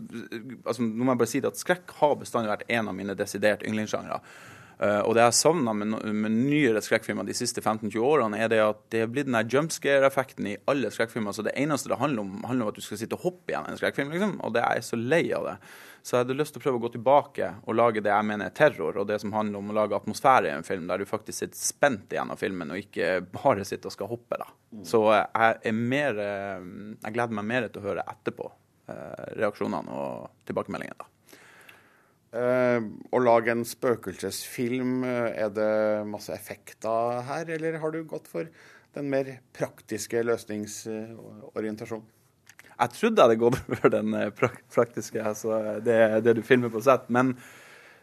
altså, Nå må jeg bare si det at skrekk har bestandig vært en av mine desidert yndlingssjangre. Uh, og det jeg har savna med, med nyere skrekkfilmer de siste 15-20 årene, er det at det er blitt den jumpscare-effekten i alle skrekkfilmer. Så det eneste det handler om, handler om at du skal sitte og hoppe igjen en skrekkfilm, liksom. Og det er jeg så lei av det. Så jeg hadde lyst til å prøve å gå tilbake og lage det jeg mener er terror, og det som handler om å lage atmosfære i en film, der du faktisk sitter spent igjen av filmen, og ikke bare sitter og skal hoppe, da. Så uh, jeg er mer uh, Jeg gleder meg mer til å høre etterpå reaksjonene og tilbakemeldingene, da. Eh, å lage en spøkelsesfilm, eh, er det masse effekter her, eller har du gått for den mer praktiske løsningsorientasjonen? Jeg trodde jeg hadde gått for den eh, praktiske, altså det, det du filmer på sett. Men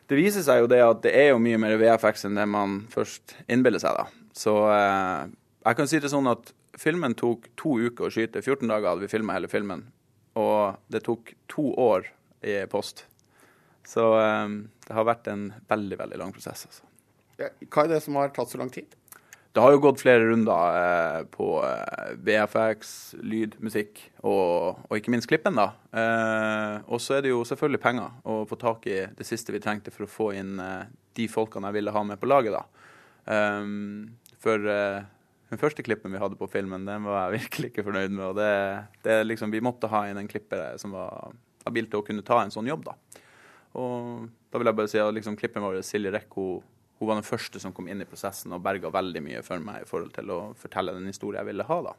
det viser seg jo det at det er jo mye mer VFX enn det man først innbiller seg. da. Så jeg kan si det sånn at filmen tok to uker å skyte. 14 dager hadde vi filma hele filmen. Og det tok to år i post. Så eh, det har vært en veldig, veldig lang prosess. altså. Hva er det som har tatt så lang tid? Det har jo gått flere runder eh, på eh, VFX, lyd, musikk og, og ikke minst klippen. da. Eh, og så er det jo selvfølgelig penger å få tak i det siste vi trengte for å få inn eh, de folkene jeg ville ha med på laget. da. Eh, for eh, den første klippen vi hadde på filmen, den var jeg virkelig ikke fornøyd med. og det, det liksom, Vi måtte ha inn en klipper som var habil til å kunne ta en sånn jobb. da. Og da vil jeg bare si at liksom, klippen vår, Silje Rekk, hun, hun var den første som kom inn i prosessen og berga veldig mye for meg i forhold til å fortelle den historien jeg ville ha. da.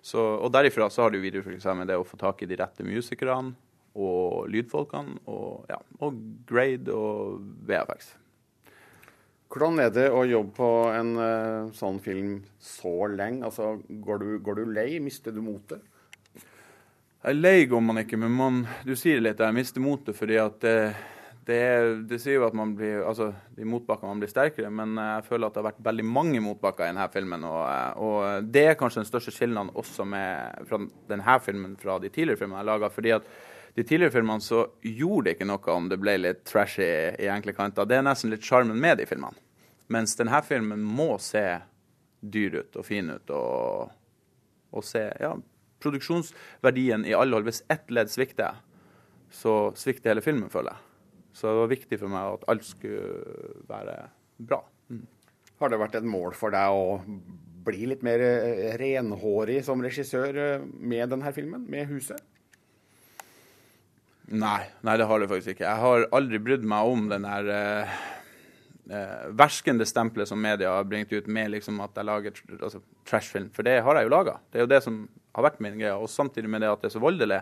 Så, og derifra så har det jo videreutviklet seg med det å få tak i de rette musikerne og lydfolkene og, ja, og grade og VFX. Hvordan er det å jobbe på en uh, sånn film så lenge? Altså, går du, går du lei? Mister du motet? Lei går man ikke, men man, du sier litt, jeg mister motet fordi at det, det, det sier jo at man blir, altså de motbakkene man blir sterkere, men jeg føler at det har vært veldig mange motbakker i denne filmen. Og, og det er kanskje den største skillnaden også med, fra denne filmen fra de tidligere filmene jeg laga. fordi at de tidligere filmene så gjorde det ikke noe om det ble litt trashy i enkle kanter. Det er nesten litt sjarmen med de filmene. Mens denne filmen må se dyr ut og fin ut og, og se ja, produksjonsverdien i alle hold. Hvis ett ledd svikter, så svikter hele filmen, føler jeg. Så det var viktig for meg at alt skulle være bra. Mm. Har det vært et mål for deg å bli litt mer eh, renhårig som regissør eh, med denne filmen, med huset? Nei, nei, det har det faktisk ikke. Jeg har aldri brydd meg om den der eh, verskende stempelet som media har bringt ut med liksom at jeg lager altså, trashfilm. For det har jeg jo laga. Det er jo det som har vært min greie. Og samtidig med det at det er så voldelig.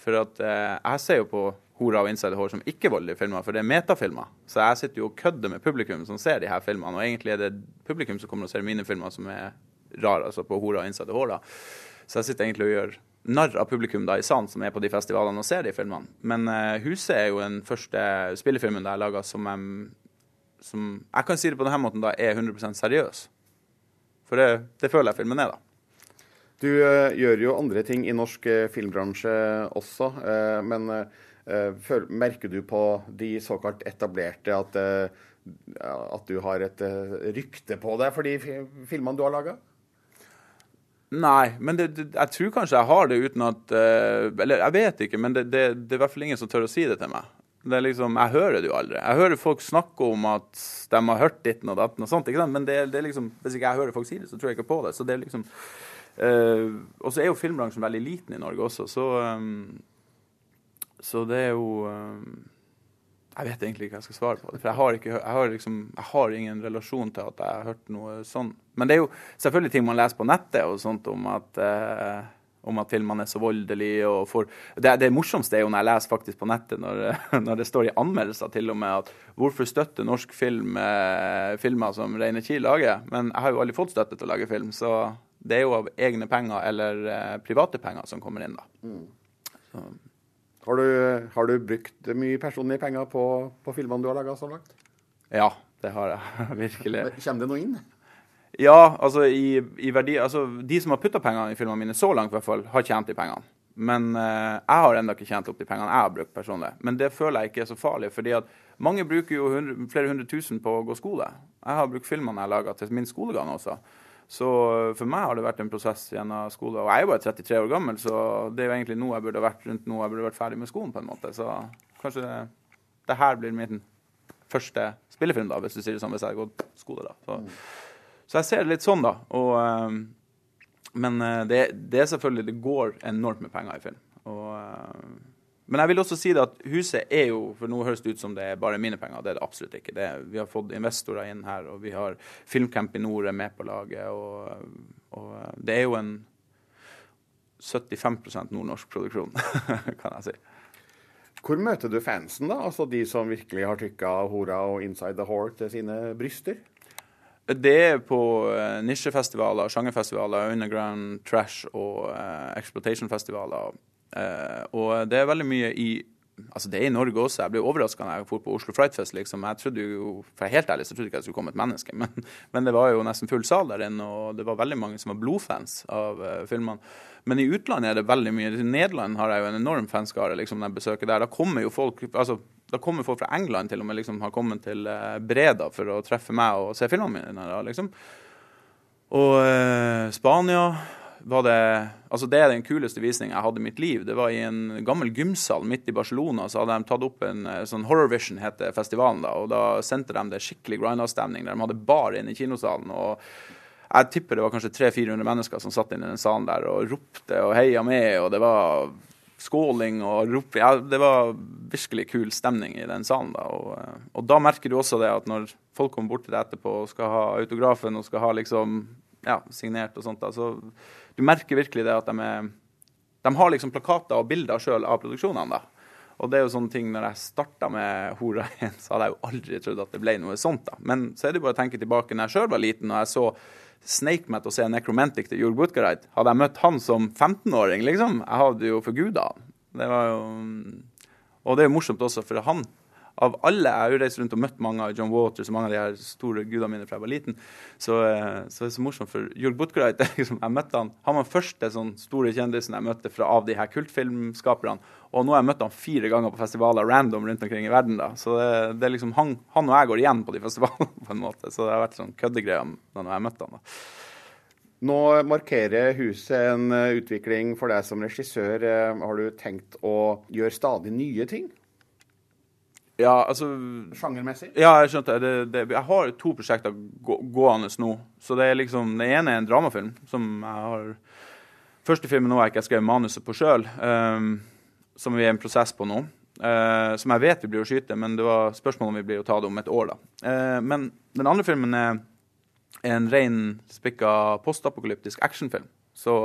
For at eh, jeg ser jo på Hora og Inside Hår som ikke-voldelige filmer, for det er metafilmer. Så jeg sitter jo og kødder med publikum som ser de her filmene. Og egentlig er det publikum som kommer og ser mine filmer som er rare, altså på Hora og Inside Hår. da. Så jeg sitter egentlig og gjør narr av publikum da i salen som er på de festivalene og ser de filmene. Men eh, Huset er jo den første spillefilmen der jeg laga som, jeg- som Jeg kan si det på denne måten, da er 100 seriøs. For det, det føler jeg filmen er, da. Du uh, gjør jo andre ting i norsk uh, filmbransje også, uh, men føl- merker du på de såkalt etablerte at, at du har et rykte på deg for de filmene du har laga? Nei, men det, det, jeg tror kanskje jeg har det uten at Eller jeg vet ikke, men det, det, det er i hvert fall ingen som tør å si det til meg. Det er liksom, Jeg hører det jo aldri. Jeg hører folk snakke om at de har hørt ditten og datten og sånt, ikke sant? men det, det er liksom, hvis ikke jeg hører folk si det, så tror jeg ikke på det. Så det er liksom, eh, Og så er jo filmbransjen veldig liten i Norge også, så um, Så det er jo um, Jeg vet egentlig ikke hva jeg skal svare på det. For jeg har, ikke, jeg har, liksom, jeg har ingen relasjon til at jeg har hørt noe sånn. Men det er jo selvfølgelig ting man leser på nettet og sånt om at, eh, om at filmene er så voldelige. Og for, det, det morsomste er jo når jeg leser faktisk på nettet, når, når det står i anmeldelser til og med at hvorfor støtter norsk film eh, filmer som Reine Kiel lager? Men jeg har jo aldri fått støtte til å lage film, så Det er jo av egne penger eller eh, private penger som kommer inn, da. Så, Har du, har du brukt mye personlige penger på, på filmene du har laga så langt? ja, det har jeg virkelig. Kommer det noe inn? Ja, altså i, i verdi Altså de som har putta pengene i filmene mine så langt, i hvert fall, har tjent de pengene. Men eh, jeg har ennå ikke tjent opp de pengene jeg har brukt personlig. Men det føler jeg ikke er så farlig, fordi at mange bruker jo hundre, flere hundre tusen på å gå skole. Jeg har brukt filmene jeg laga til min skolegang også. Så eh, for meg har det vært en prosess gjennom skole. Og jeg er jo bare 33 år gammel, så det er jo egentlig nå jeg burde vært rundt nå jeg burde vært ferdig med skolen, på en måte. Så kanskje det, det her blir min første spillefilm, da, hvis du sier det sånn, hvis jeg har gått skole, da. Så, så jeg ser det litt sånn, da. Og, eh, men eh, det, det er selvfølgelig Det går enormt med penger i film. Og, eh, men jeg vil også si det at huset er jo For nå høres det ut som det er bare mine penger. Det er det absolutt ikke. Det vi har fått investorer inn her, og vi har Filmcamp i nord er med på laget. Og, og det er jo en 75% nordnorsk produksjon, kan jeg si. Hvor møter du fansen, da? Altså de som virkelig har trykka hora og Inside the Whore til sine bryster? Det er på eh, nisjefestivaler, sjangerfestivaler, underground trash og uh, exploitation-festivaler. Uh, og det er veldig mye i Altså Det er i Norge også. Jeg ble overraska da jeg dro på Oslo Frightfest, Liksom. Jeg trodde jo, for helt ærlig så trodde jeg ikke jeg skulle komme et menneske. Men, men det var jo nesten full sal der inne, og det var veldig mange som var blodfans av uh, filmene. Men i utlandet er det veldig mye. I Nederland har jeg jo en enorm fanskare liksom, når jeg besøker der. Da kommer jo folk altså, da kommer folk fra England til og med liksom har kommet til eh, Breda for å treffe meg og se filmene mine. Da, liksom. Og eh, Spania var det Altså, det er den kuleste visningen jeg hadde i mitt liv. Det var i en gammel gymsal midt i Barcelona. Så hadde de tatt opp en eh, sånn Horror Vision, heter festivalen da. Og da sendte de det skikkelig grindhouse-stemning. De hadde bar inne i kinosalen. og jeg tipper det var kanskje 300-400 mennesker som satt inne i den salen der og ropte og heia med, og det var skåling og roping. Ja, det var virkelig kul stemning i den salen. da, og, eh, og, da merker du også det at når folk kommer bort til deg etterpå og skal ha autografen og skal ha liksom, ja, signert og sånt, da, så du merker virkelig det at de er De har liksom plakater og bilder sjøl av produksjonene. da. Og det er jo sånne ting, når jeg starta med Hora 1, så hadde jeg jo aldri trodd at det ble noe sånt. da. Men så er det bare å tenke tilbake når jeg sjøl var liten og jeg så til å se Necromantic til Jorg Butgareid. Hadde jeg møtt han som 15-åring, liksom, jeg hadde jo forguda han. Det var jo Og det er jo morsomt også, for han av alle Jeg har jo reist rundt og møtt mange av John Waters og mange av de her store gudene mine fra jeg var liten. Så, eh, så det er så morsomt, for Jorg Butgareid liksom, jeg møtte han, Han var den første sånn store kjendisen jeg møtte fra, av de her kultfilmskaperne. Og nå har jeg møtt han fire ganger på festivaler random rundt omkring i verden. da. Så det, det er liksom han, han, og jeg går igjen på de festivalene, på en måte. Så det har vært sånn køddegreier når jeg møtte han. da. Nå markerer huset en uh, utvikling for deg som regissør. Uh, har du tenkt å gjøre stadig nye ting? Ja, altså Sjangermessig? Ja, jeg skjønte det, det. Jeg har to prosjekter gå, gående nå. Så det er liksom, Det ene er en dramafilm som jeg har Første filmen nå jeg ikke skrevet manuset på sjøl, um, som vi er i en prosess på nå. Uh, som jeg vet vi blir å skyte, men det var spørsmål om vi blir å ta det om et år. da. Uh, men den andre filmen er en ren spikka postapokalyptisk actionfilm. Så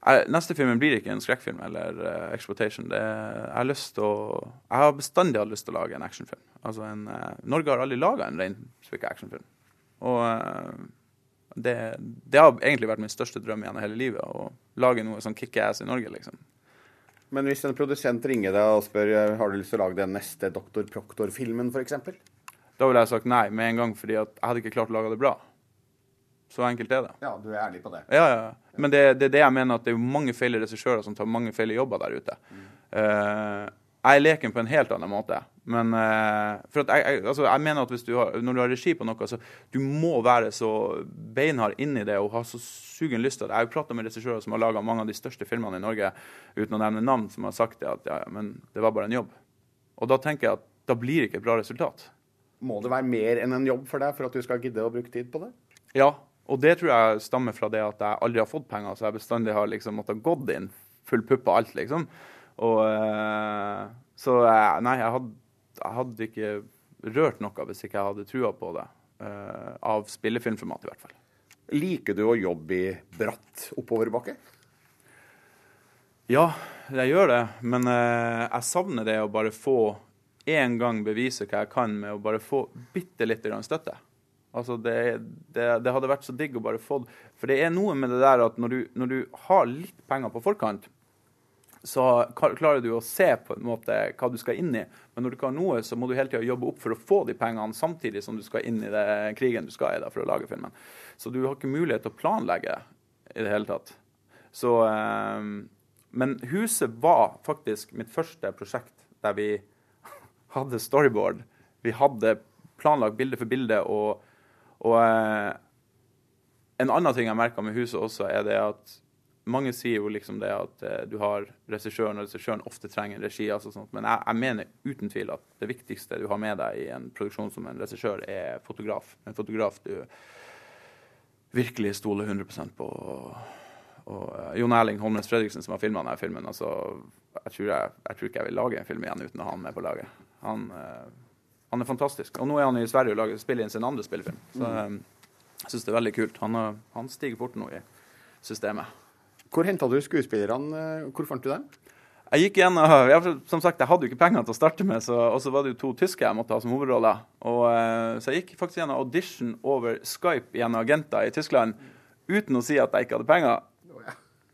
jeg, neste filmen blir ikke en skrekkfilm eller uh, exploitation. Det, jeg, har lyst til å, jeg har bestandig hatt lyst til å lage en actionfilm. Altså en, uh, Norge har aldri laga en ren spikka actionfilm. Og uh, det, det, har egentlig vært min største drøm gjennom hele livet. Å lage noe sånn kickass i Norge, liksom. Men hvis en produsent ringer deg og spør har du lyst til å lage den neste Dr. Proctor-filmen, f.eks.? Da ville jeg sagt nei med en gang, fordi jeg hadde ikke klart å lage det bra. Så enkelt er det. Ja, du er ærlig på det. Ja, ja. Men det er det, det, jeg mener at det er mange feil regissører som tar mange feil jobber der ute. Mm. Uh, jeg er leken på en helt annen måte. Men uh, for jeg, jeg, altså, jeg, mener at du har, når du har regi på noe, så du må være så beinhard inni det og ha så sugen lyst til det. Jeg har jo prata med regissører som har laga mange av de største filmene i Norge, uten å nevne navn, som har sagt det at ja, ja, men det var bare en jobb. Og da tenker jeg at da blir det ikke et bra resultat. Må det være mer enn en jobb for deg for at du skal gidde å bruke tid på det? Ja, og det tror jeg stammer fra det at jeg aldri har fått penger, så jeg bestandig har liksom måttet gått inn full pupp og alt, liksom. Og, uh, så nei, jeg hadde, jeg hadde, ikke rørt noe hvis ikke jeg hadde trua på det. Uh, av spillefilmformat, i hvert fall. Liker du å jobbe i bratt oppoverbakke? Ja, jeg gjør det. Men jeg savner det å bare få én gang bevise hva jeg kan med å bare få bitte litt støtte. Altså det, det, det hadde vært så digg å bare få For det er noe med det der at når du, når du har litt penger på forkant, så klarer du å se på en måte hva du skal inn i. Men når du ikke har noe, så må du hele tida jobbe opp for å få de pengene samtidig som du skal inn i det krigen du skal i da, for å lage filmen. Så du har ikke mulighet til å planlegge i det hele tatt. Så eh, Men huset var faktisk mitt første prosjekt der vi hadde storyboard. Vi hadde planlagt bilde for bilde. Og, og eh, en annen ting jeg merka med huset også, er det at mange sier jo liksom det at eh, du har regissøren, og regissøren ofte trenger en regi. Altså sånt. Men jeg, jeg mener uten tvil at det viktigste du har med deg i en produksjon som en regissør, er fotograf. En fotograf du virkelig stoler 100% på. Og eh, Jon Erling Holmnes Fredriksen, som har filma denne filmen, altså, jeg, tror jeg, jeg tror ikke jeg vil lage en film igjen uten å ha han med på laget. Han, eh, han er fantastisk. Og nå er han i Sverige og lager, spiller inn sin andre spillefilm. Så mm. jeg syns det er veldig kult. Han, han stiger fort nå i systemet. Hvor henta du skuespillerne? eh, Hvor fant du dem? Jeg gikk igjen, jeg, Som sagt, jeg hadde jo ikke penger til å starte med, så, og så var det jo to tyske jeg måtte ha som hovedrolle. Og, eh, så jeg gikk faktisk gjennom audition over Skype gjennom agenter i Tyskland uten å si at jeg ikke hadde penger.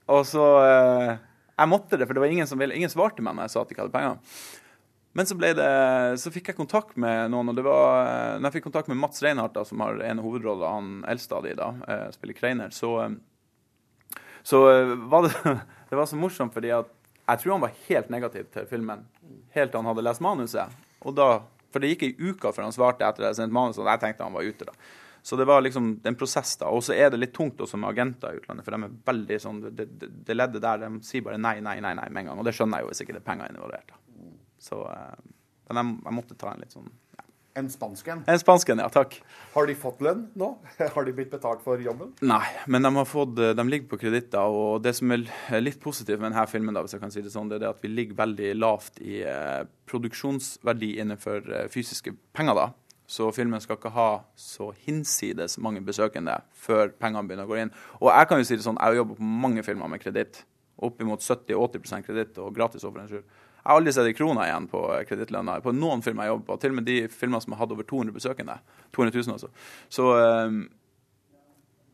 Og så eh, Jeg måtte det, for det var ingen som ville, ingen svarte meg når jeg sa at jeg ikke hadde penger. Men så, det, så fikk jeg kontakt med noen, og det var eh, når jeg fikk kontakt med Mats Reinhardt, da, som har en hovedrolle, han eldste av de da, eh, spiller Kreiner, så, eh, så var det, det var så morsomt fordi at jeg tror han var helt negativ til filmen, helt til han hadde lest manuset. Og da, for det gikk ei uke før han svarte etter at jeg sendte manuset, og jeg tenkte han var ute. da. Så det var liksom en prosess, da. Og så er det litt tungt også med agenter i utlandet, for de er veldig sånn Det, det, det leddet der, de sier bare nei, nei, nei, nei med en gang. Og det skjønner jeg jo hvis ikke det er penger involvert. da. Så eh, Men jeg, jeg måtte ta en litt sånn En spansk en? En spansk en, ja. Takk. Har de fått lønn nå? Har de blitt betalt for jobben? Nei, men de, har fått, de ligger på kreditter. Og det som er litt positivt med denne filmen, da, hvis jeg kan si det sånn, det er at vi ligger veldig lavt i eh, produksjonsverdi innenfor eh, fysiske penger. da. Så filmen skal ikke ha så hinsides mange besøkende før pengene begynner å gå inn. Og jeg kan jo si det sånn, jeg har jobbet på mange filmer med kreditt. Oppimot 70-80% kreditt og gratis skyld. Jeg har aldri sett en krone igjen på eh, kredittlønna på noen filmer jeg jobber på. Til og med de filmene som har hatt over 200 besøkende. 200 000 altså. Så, eh,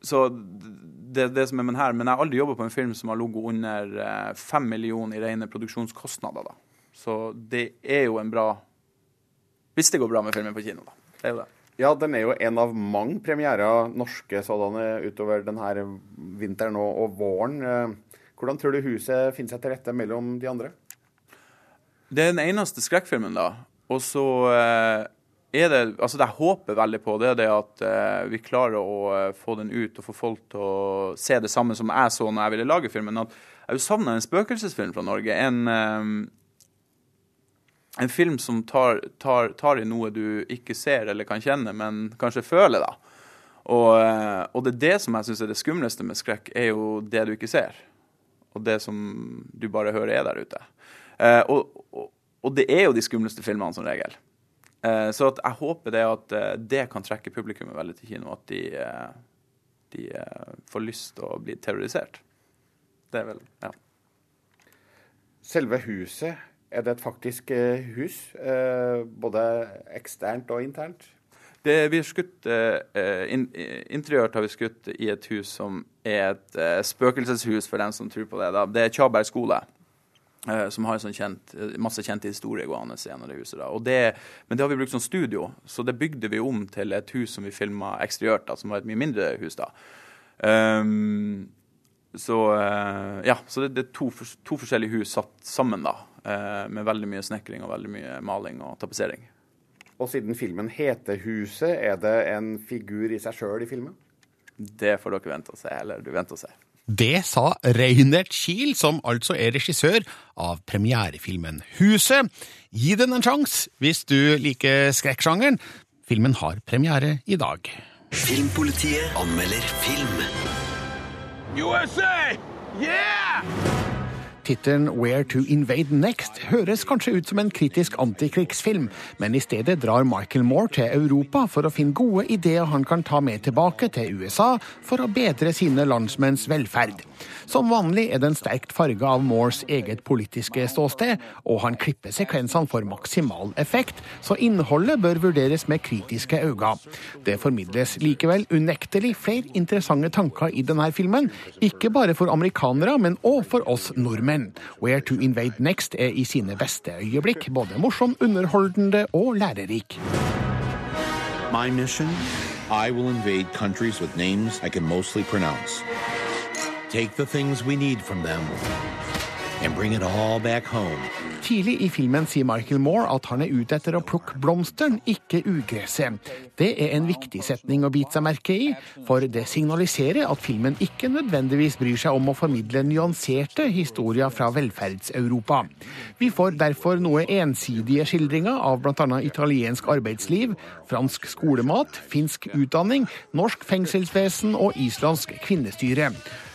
så det, det som er med her, Men jeg har aldri jobba på en film som har ligget under 5 millioner i rene produksjonskostnader. da. Så det er jo en bra Hvis det går bra med filmen på kino, da. Det er jo det. Ja, den er jo en av mange premierer, norske sådanne, utover denne vinteren og våren. Eh, Hvordan tror du huset finner seg til rette mellom de andre? Det er den eneste skrekkfilmen, da. Og så eh, er det Altså, det jeg håper veldig på, det er det at eh, vi klarer å eh, få den ut og få folk til å se det samme som jeg så når jeg ville lage filmen. At jeg savner en spøkelsesfilm fra Norge. En, en film som tar, tar, tar i noe du ikke ser eller kan kjenne, men kanskje føler, da. Og, og det er det som jeg syns er det skumleste med skrekk, er jo det du ikke ser. Og det som du bare hører er der ute. Eh, og, og, og det er jo de skumleste filmene som regel. Eh, så jeg håper det at eh, det kan trekke publikummet veldig til kino. At de, de får lyst til å bli terrorisert. Det er vel Ja. Selve huset, er det et faktisk hus? Både eksternt og internt? Det, vi har skutt, eh, in, Interiørt har vi skutt i et hus som er et eh, spøkelseshus, for den som tror på det. Da. Det er Tjaberg skole. Eh, som har en sånn kjent, masse kjente historier gående gjennom det huset. Da. Det, men det har vi brukt som studio, så det bygde vi om til et hus som vi filma eksteriørt, da, som var et mye mindre hus. da. Um, så uh, ja, så det, det er to, to forskjellige hus satt sammen, da. Uh, med veldig mye snekring og veldig mye maling og tapetsering. Og siden filmen heter Huset, er det en figur i seg sjøl i filmen? Det får dere vente og se, eller du venter og se. Det sa Reinert Kiel, som altså er regissør av premierefilmen Huset. Gi den en sjanse hvis du liker skrekksjangeren. Filmen har premiere i dag. Filmpolitiet anmelder film. USA! Yeah! Tittelen Where to Invade Next høres kanskje ut som en kritisk antikrigsfilm, men i stedet drar Michael Moore til Europa for å finne gode ideer han kan ta med tilbake til USA for å bedre sine landsmenns velferd. Som vanlig er den sterkt farga av Moores eget politiske ståsted, og han klipper sekvensene for maksimal effekt, så innholdet bør vurderes med kritiske øyne. Det formidles likevel unektelig flere interessante tanker i denne filmen, ikke bare for amerikanere, men òg for oss nordmenn. Where to Invade Next er i sine beste øyeblikk både morsom, underholdende og lærerik. My mission I will invade countries with names I can mostly pronounce. Take the things we need from them and bring it all back home. Tidlig i filmen sier Michael Moore at han er ute etter å plukke blomsteren, ikke ugresset. Det er en viktig setning å bite seg merke i, for det signaliserer at filmen ikke nødvendigvis bryr seg om å formidle nyanserte historier fra velferds-Europa. Vi får derfor noe ensidige skildringer av bl.a. italiensk arbeidsliv, fransk skolemat, finsk utdanning, norsk fengselsvesen og islandsk kvinnestyre.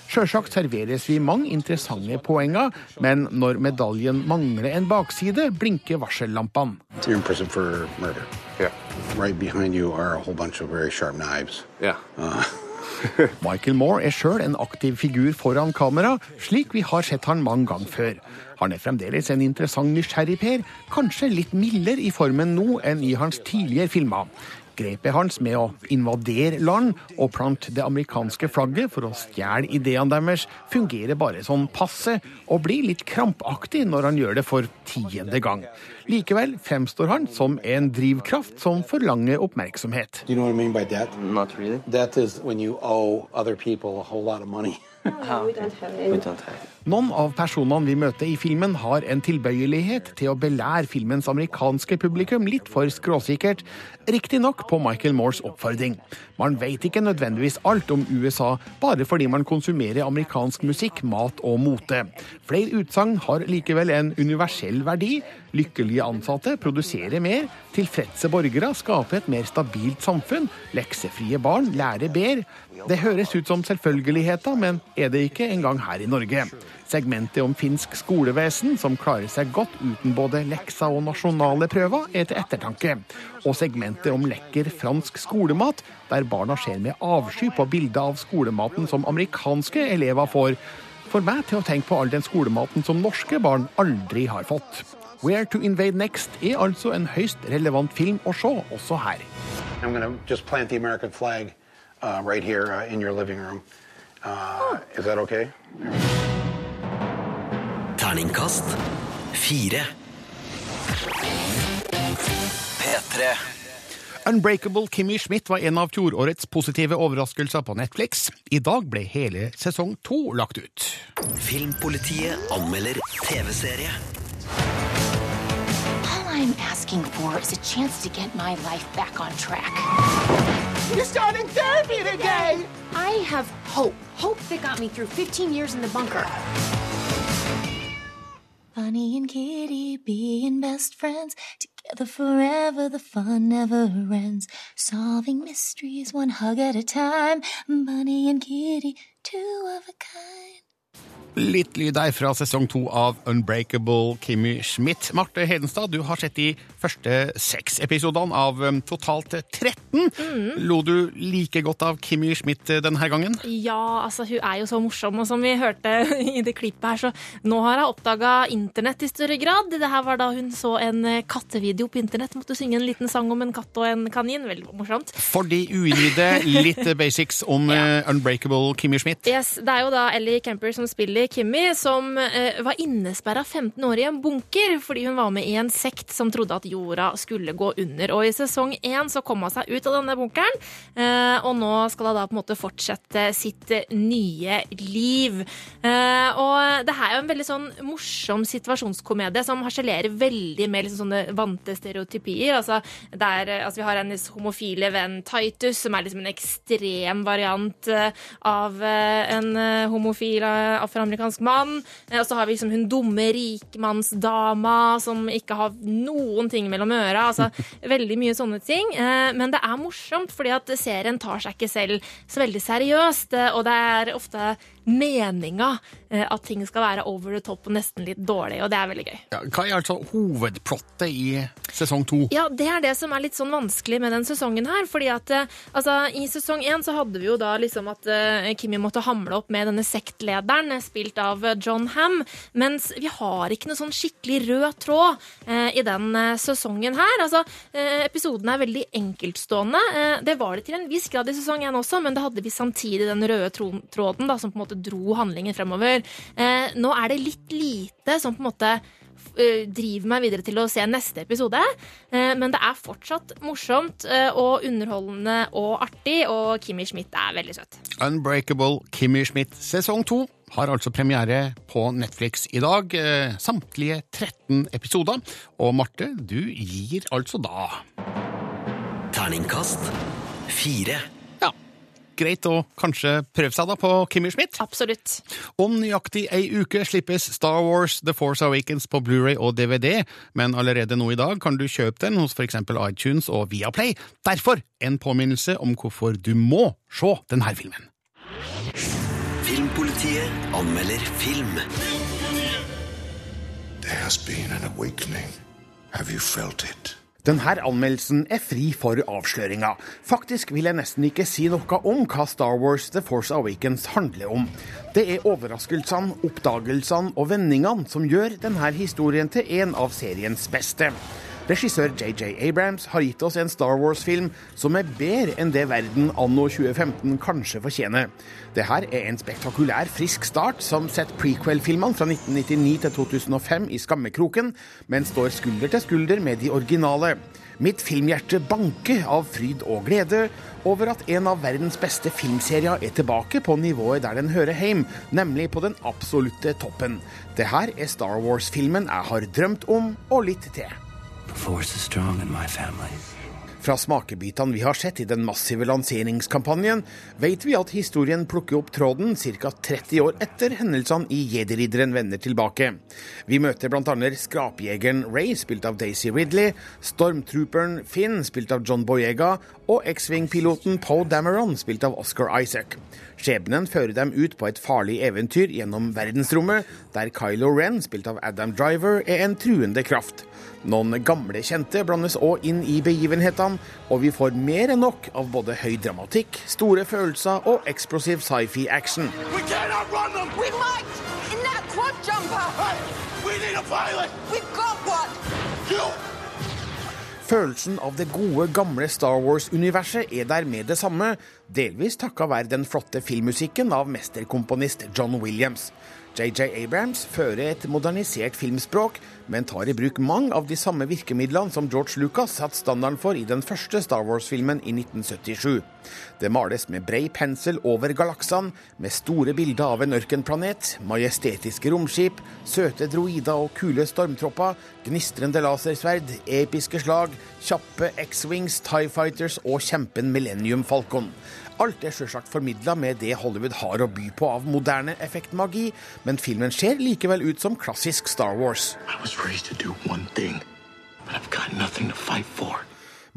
Sjølsagt serveres vi mange interessante poenger, men når medaljen mangler en bakside, blinker varsellampene. You're in prison for murder. Yeah. Right behind you are a whole bunch of very sharp knives. Yeah. Uh, Michael Moore er sjøl en aktiv figur foran kamera, slik vi har sett han mange ganger før. Han er fremdeles en interessant nysgjerrig Per, kanskje litt mildere i formen nå enn i hans tidligere filmer. Grepet hans med å invadere land og plante det amerikanske flagget for å stjele ideene deres, fungerer bare sånn passe, og blir litt krampaktig når han gjør det for tiende gang. Likevel fremstår han som en drivkraft som forlanger oppmerksomhet. You know I mean by debt? Not really. Debt is when you owe other people a whole lot of money. Noen av personene vi møter i filmen, har en tilbøyelighet til å belære filmens amerikanske publikum litt for skråsikkert, riktignok på Michael Moores oppfordring. Man vet ikke nødvendigvis alt om USA bare fordi man konsumerer amerikansk musikk, mat og mote. Flere utsagn har likevel en universell verdi. Lykkelige ansatte produserer mer, tilfredse borgere skape et mer stabilt samfunn, leksefrie barn lærer bedre. Det høres ut som selvfølgeligheter, men er det ikke engang her i Norge. Segmentet om finsk skolevesen, som klarer seg godt uten både lekser og nasjonale prøver, er til ettertanke. Og segmentet om lekker fransk skolemat, der barna ser med avsky på bildet av skolematen som amerikanske elever får, får meg til å tenke på all den skolematen som norske barn aldri har fått. Where to Invade Next er altså en høyst relevant film å se også her. I'm going to just plant the American flag uh, right here uh, in your living room. Uh, Is that okay? Terningkast fire. P3. Unbreakable Kimmy Schmidt var en av fjorårets positive overraskelser på Netflix. I dag ble hele sesong to lagt ut. Filmpolitiet anmelder TV-serie. All I'm asking for is a chance to get my life back on track. You're starting therapy today! I have hope. Hope that got me through 15 years in the bunker. Bunny and Kitty being best friends, together forever, the fun never ends. Solving mysteries one hug at a time. Bunny and Kitty, two of a kind. Litt lyd der fra sesong to av Unbreakable Kimmy Schmidt. Marte Hedenstad, du har sett de første seks episodene av um, totalt 13. Lo du like godt av Kimmy Schmidt eh, denne gangen? Ja, altså hun er jo så morsom, og som vi hørte i det klippet her, så nå har hun oppdaga internett i større grad. Det her var da hun så en eh, kattevideo på internett, måtte synge en liten sang om en katt og en kanin. Veldig morsomt. For de uinnvidde, litt basics om ja. Unbreakable Kimmy Schmidt. Yes, Det er jo da Ellie Kemper som spiller Kimmy, som eh, var innesperra 15 år i en bunker fordi hun var med i en sekt som trodde at jorda skulle gå under. Og i sesong én så kom hun seg ut av denne bunkeren, eh, og nå skal hun da på en måte fortsette sitt eh, nye liv. Og det her er jo en veldig sånn morsom situasjonskomedie som harselerer veldig med liksom sånne vante stereotypier. Altså, der, altså vi har hennes homofile venn Titus, som er liksom en ekstrem variant av en homofil afroamerikaner afroamerikansk mann. Eh, Og så har vi liksom hun dumme rikmannsdama som ikke har noen ting mellom øra. Altså veldig mye sånne ting. Eh, Men det er morsomt, fordi at serien tar seg ikke selv så veldig seriøst. eh, Og det er ofte meninga at ting skal være over the top og nesten litt dårlig, og det er veldig gøy. Ja, hva er altså hovedplottet i sesong to? Ja, det er det som er litt sånn vanskelig med den sesongen her. fordi at altså, I sesong én så hadde vi jo da liksom at uh, Kimmy måtte hamle opp med denne sektlederen, spilt av John Ham. Mens vi har ikke noe sånn skikkelig rød tråd eh, i den eh, sesongen her. Altså, eh, episoden er veldig enkeltstående. Eh, det var det til en viss grad i sesong én også, men da hadde vi samtidig den røde tråden da, som på en måte dro handlingen fremover. Eh, nå er det litt lite som på en måte driver meg videre til å se neste episode. Eh, Men det er fortsatt morsomt eh, og underholdende og artig, og Kimmy Schmidt er veldig søt. Unbreakable Kimmy Schmidt sesong to har altså premiere på Netflix i dag. eh, Samtlige 13 episoder. Og Marte, du gir altså da Terningkast fire. Greit å kanskje prøve seg da på Kimmy Schmidt. Absolutt. Om nøyaktig ei uke slippes Star Wars The Force Awakens på Blu-ray og DVD, men allerede nå i dag kan du kjøpe den hos f.eks. iTunes og Viaplay. Derfor en påminnelse om hvorfor du må se denne filmen. Filmpolitiet anmelder film. There has been an awakening. Have you felt it? Denne anmeldelsen er fri for avsløringer. Faktisk vil jeg nesten ikke si noe om hva Star Wars The Force Awakens handler om. Det er overraskelsene, oppdagelsene og vendingene som gjør denne historien til en av seriens beste. Regissør JJ Abrams har gitt oss en Star Wars-film som er bedre enn det verden anno 2015 kanskje fortjener. Dette er en spektakulær, frisk start som setter prequel-filmene fra 1999 til 2005 i skammekroken, men står skulder til skulder med de originale. Mitt filmhjerte banker av fryd og glede over at en av verdens beste filmserier er tilbake på nivået der den hører hjem, nemlig på den absolutte toppen. Det her er Star Wars-filmen jeg har drømt om, og litt til. Fra smakebitene vi har sett i den massive lanseringskampanjen, vet vi at historien plukker opp tråden ca. 30 år etter hendelsene i Jedi-ridderen vender tilbake. Vi møter bl.a. skrapjegeren Ray, spilt av Daisy Ridley, stormtrooperen Finn, spilt av John Boyega, og X-Wing-piloten Poe Dameron, spilt av Oscar Isaac. Skjebnen fører dem ut på et farlig eventyr gjennom verdensrommet, der Kylo Ren, spilt av Adam Driver, er en truende kraft. Noen gamle kjente blandes òg inn i begivenhetene, og vi får mer enn nok av både høy dramatikk, store følelser og eksplosiv sci-fi-action. Følelsen av det gode, gamle Star Wars-universet er der med det samme, delvis takka være den flotte filmmusikken av mesterkomponist John Williams. JJ Abrams fører et modernisert filmspråk, men tar i bruk mange av de samme virkemidlene som George Lucas satte standarden for i den første Star Wars-filmen i 1977. Det males med brei pensel over galaksene, med store bilder av en ørkenplanet, majestetiske romskip, søte droider og kule stormtropper, gnistrende lasersverd, episke slag, kjappe X-Wings, Tie Fighters og kjempen Millennium Falcon. Alt er selvsagt formidla med det Hollywood har å by på av moderne effektmagi, men filmen ser likevel ut som klassisk Star Wars. I was raised to do one thing, but I've got nothing to fight for.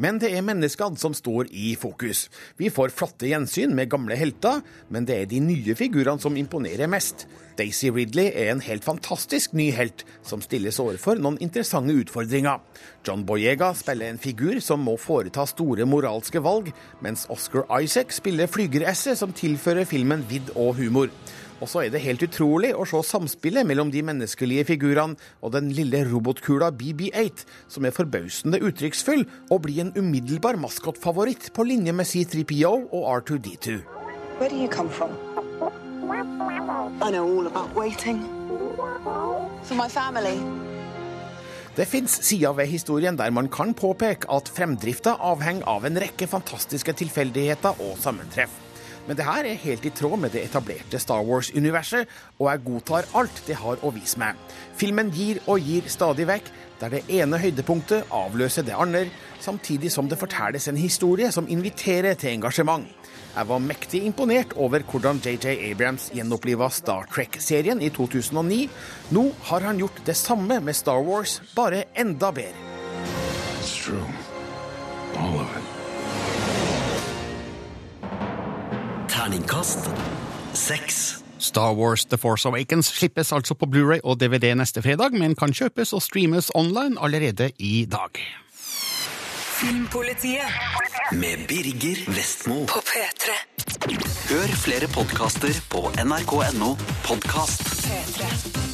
Men det er menneskene som står i fokus. Vi får flotte gjensyn med gamle helter, men det er de nye figurene som imponerer mest. Daisy Ridley er en helt fantastisk ny helt, som stilles overfor noen interessante utfordringer. John Boyega spiller en figur som må foreta store moralske valg, mens Oscar Isaac spiller flygeresset som tilfører filmen vidd og humor. Og så er det helt utrolig å se samspillet mellom de menneskelige figurene og den lille robotkula BB8, som er forbausende uttrykksfull og blir en umiddelbar maskotfavoritt på linje med C3PO og R2D2. Where do you come from? I know all about waiting. For my family. Det fins sider ved historien der man kan påpeke at fremdrifta avhenger av en rekke fantastiske tilfeldigheter og sammentreff. Men det her er helt i tråd med det etablerte Star Wars-universet, og jeg godtar alt det har å vise meg. Filmen gir og gir stadig vekk, der det ene høydepunktet avløser det andre, samtidig som det fortelles en historie som inviterer til engasjement. Jeg var mektig imponert over hvordan JJ Abrams gjenoppliva Star Trek-serien i 2009. Nå har han gjort det samme med Star Wars, bare enda bedre. It's true. All of. Terningkast seks. Star Wars The Force Awakens slippes altså på Blu-ray og DVD neste fredag, men kan kjøpes og streames online allerede i dag. Filmpolitiet Med Birger Vestmo. på P3. Hør flere podkaster på nrk.no podkast. P3.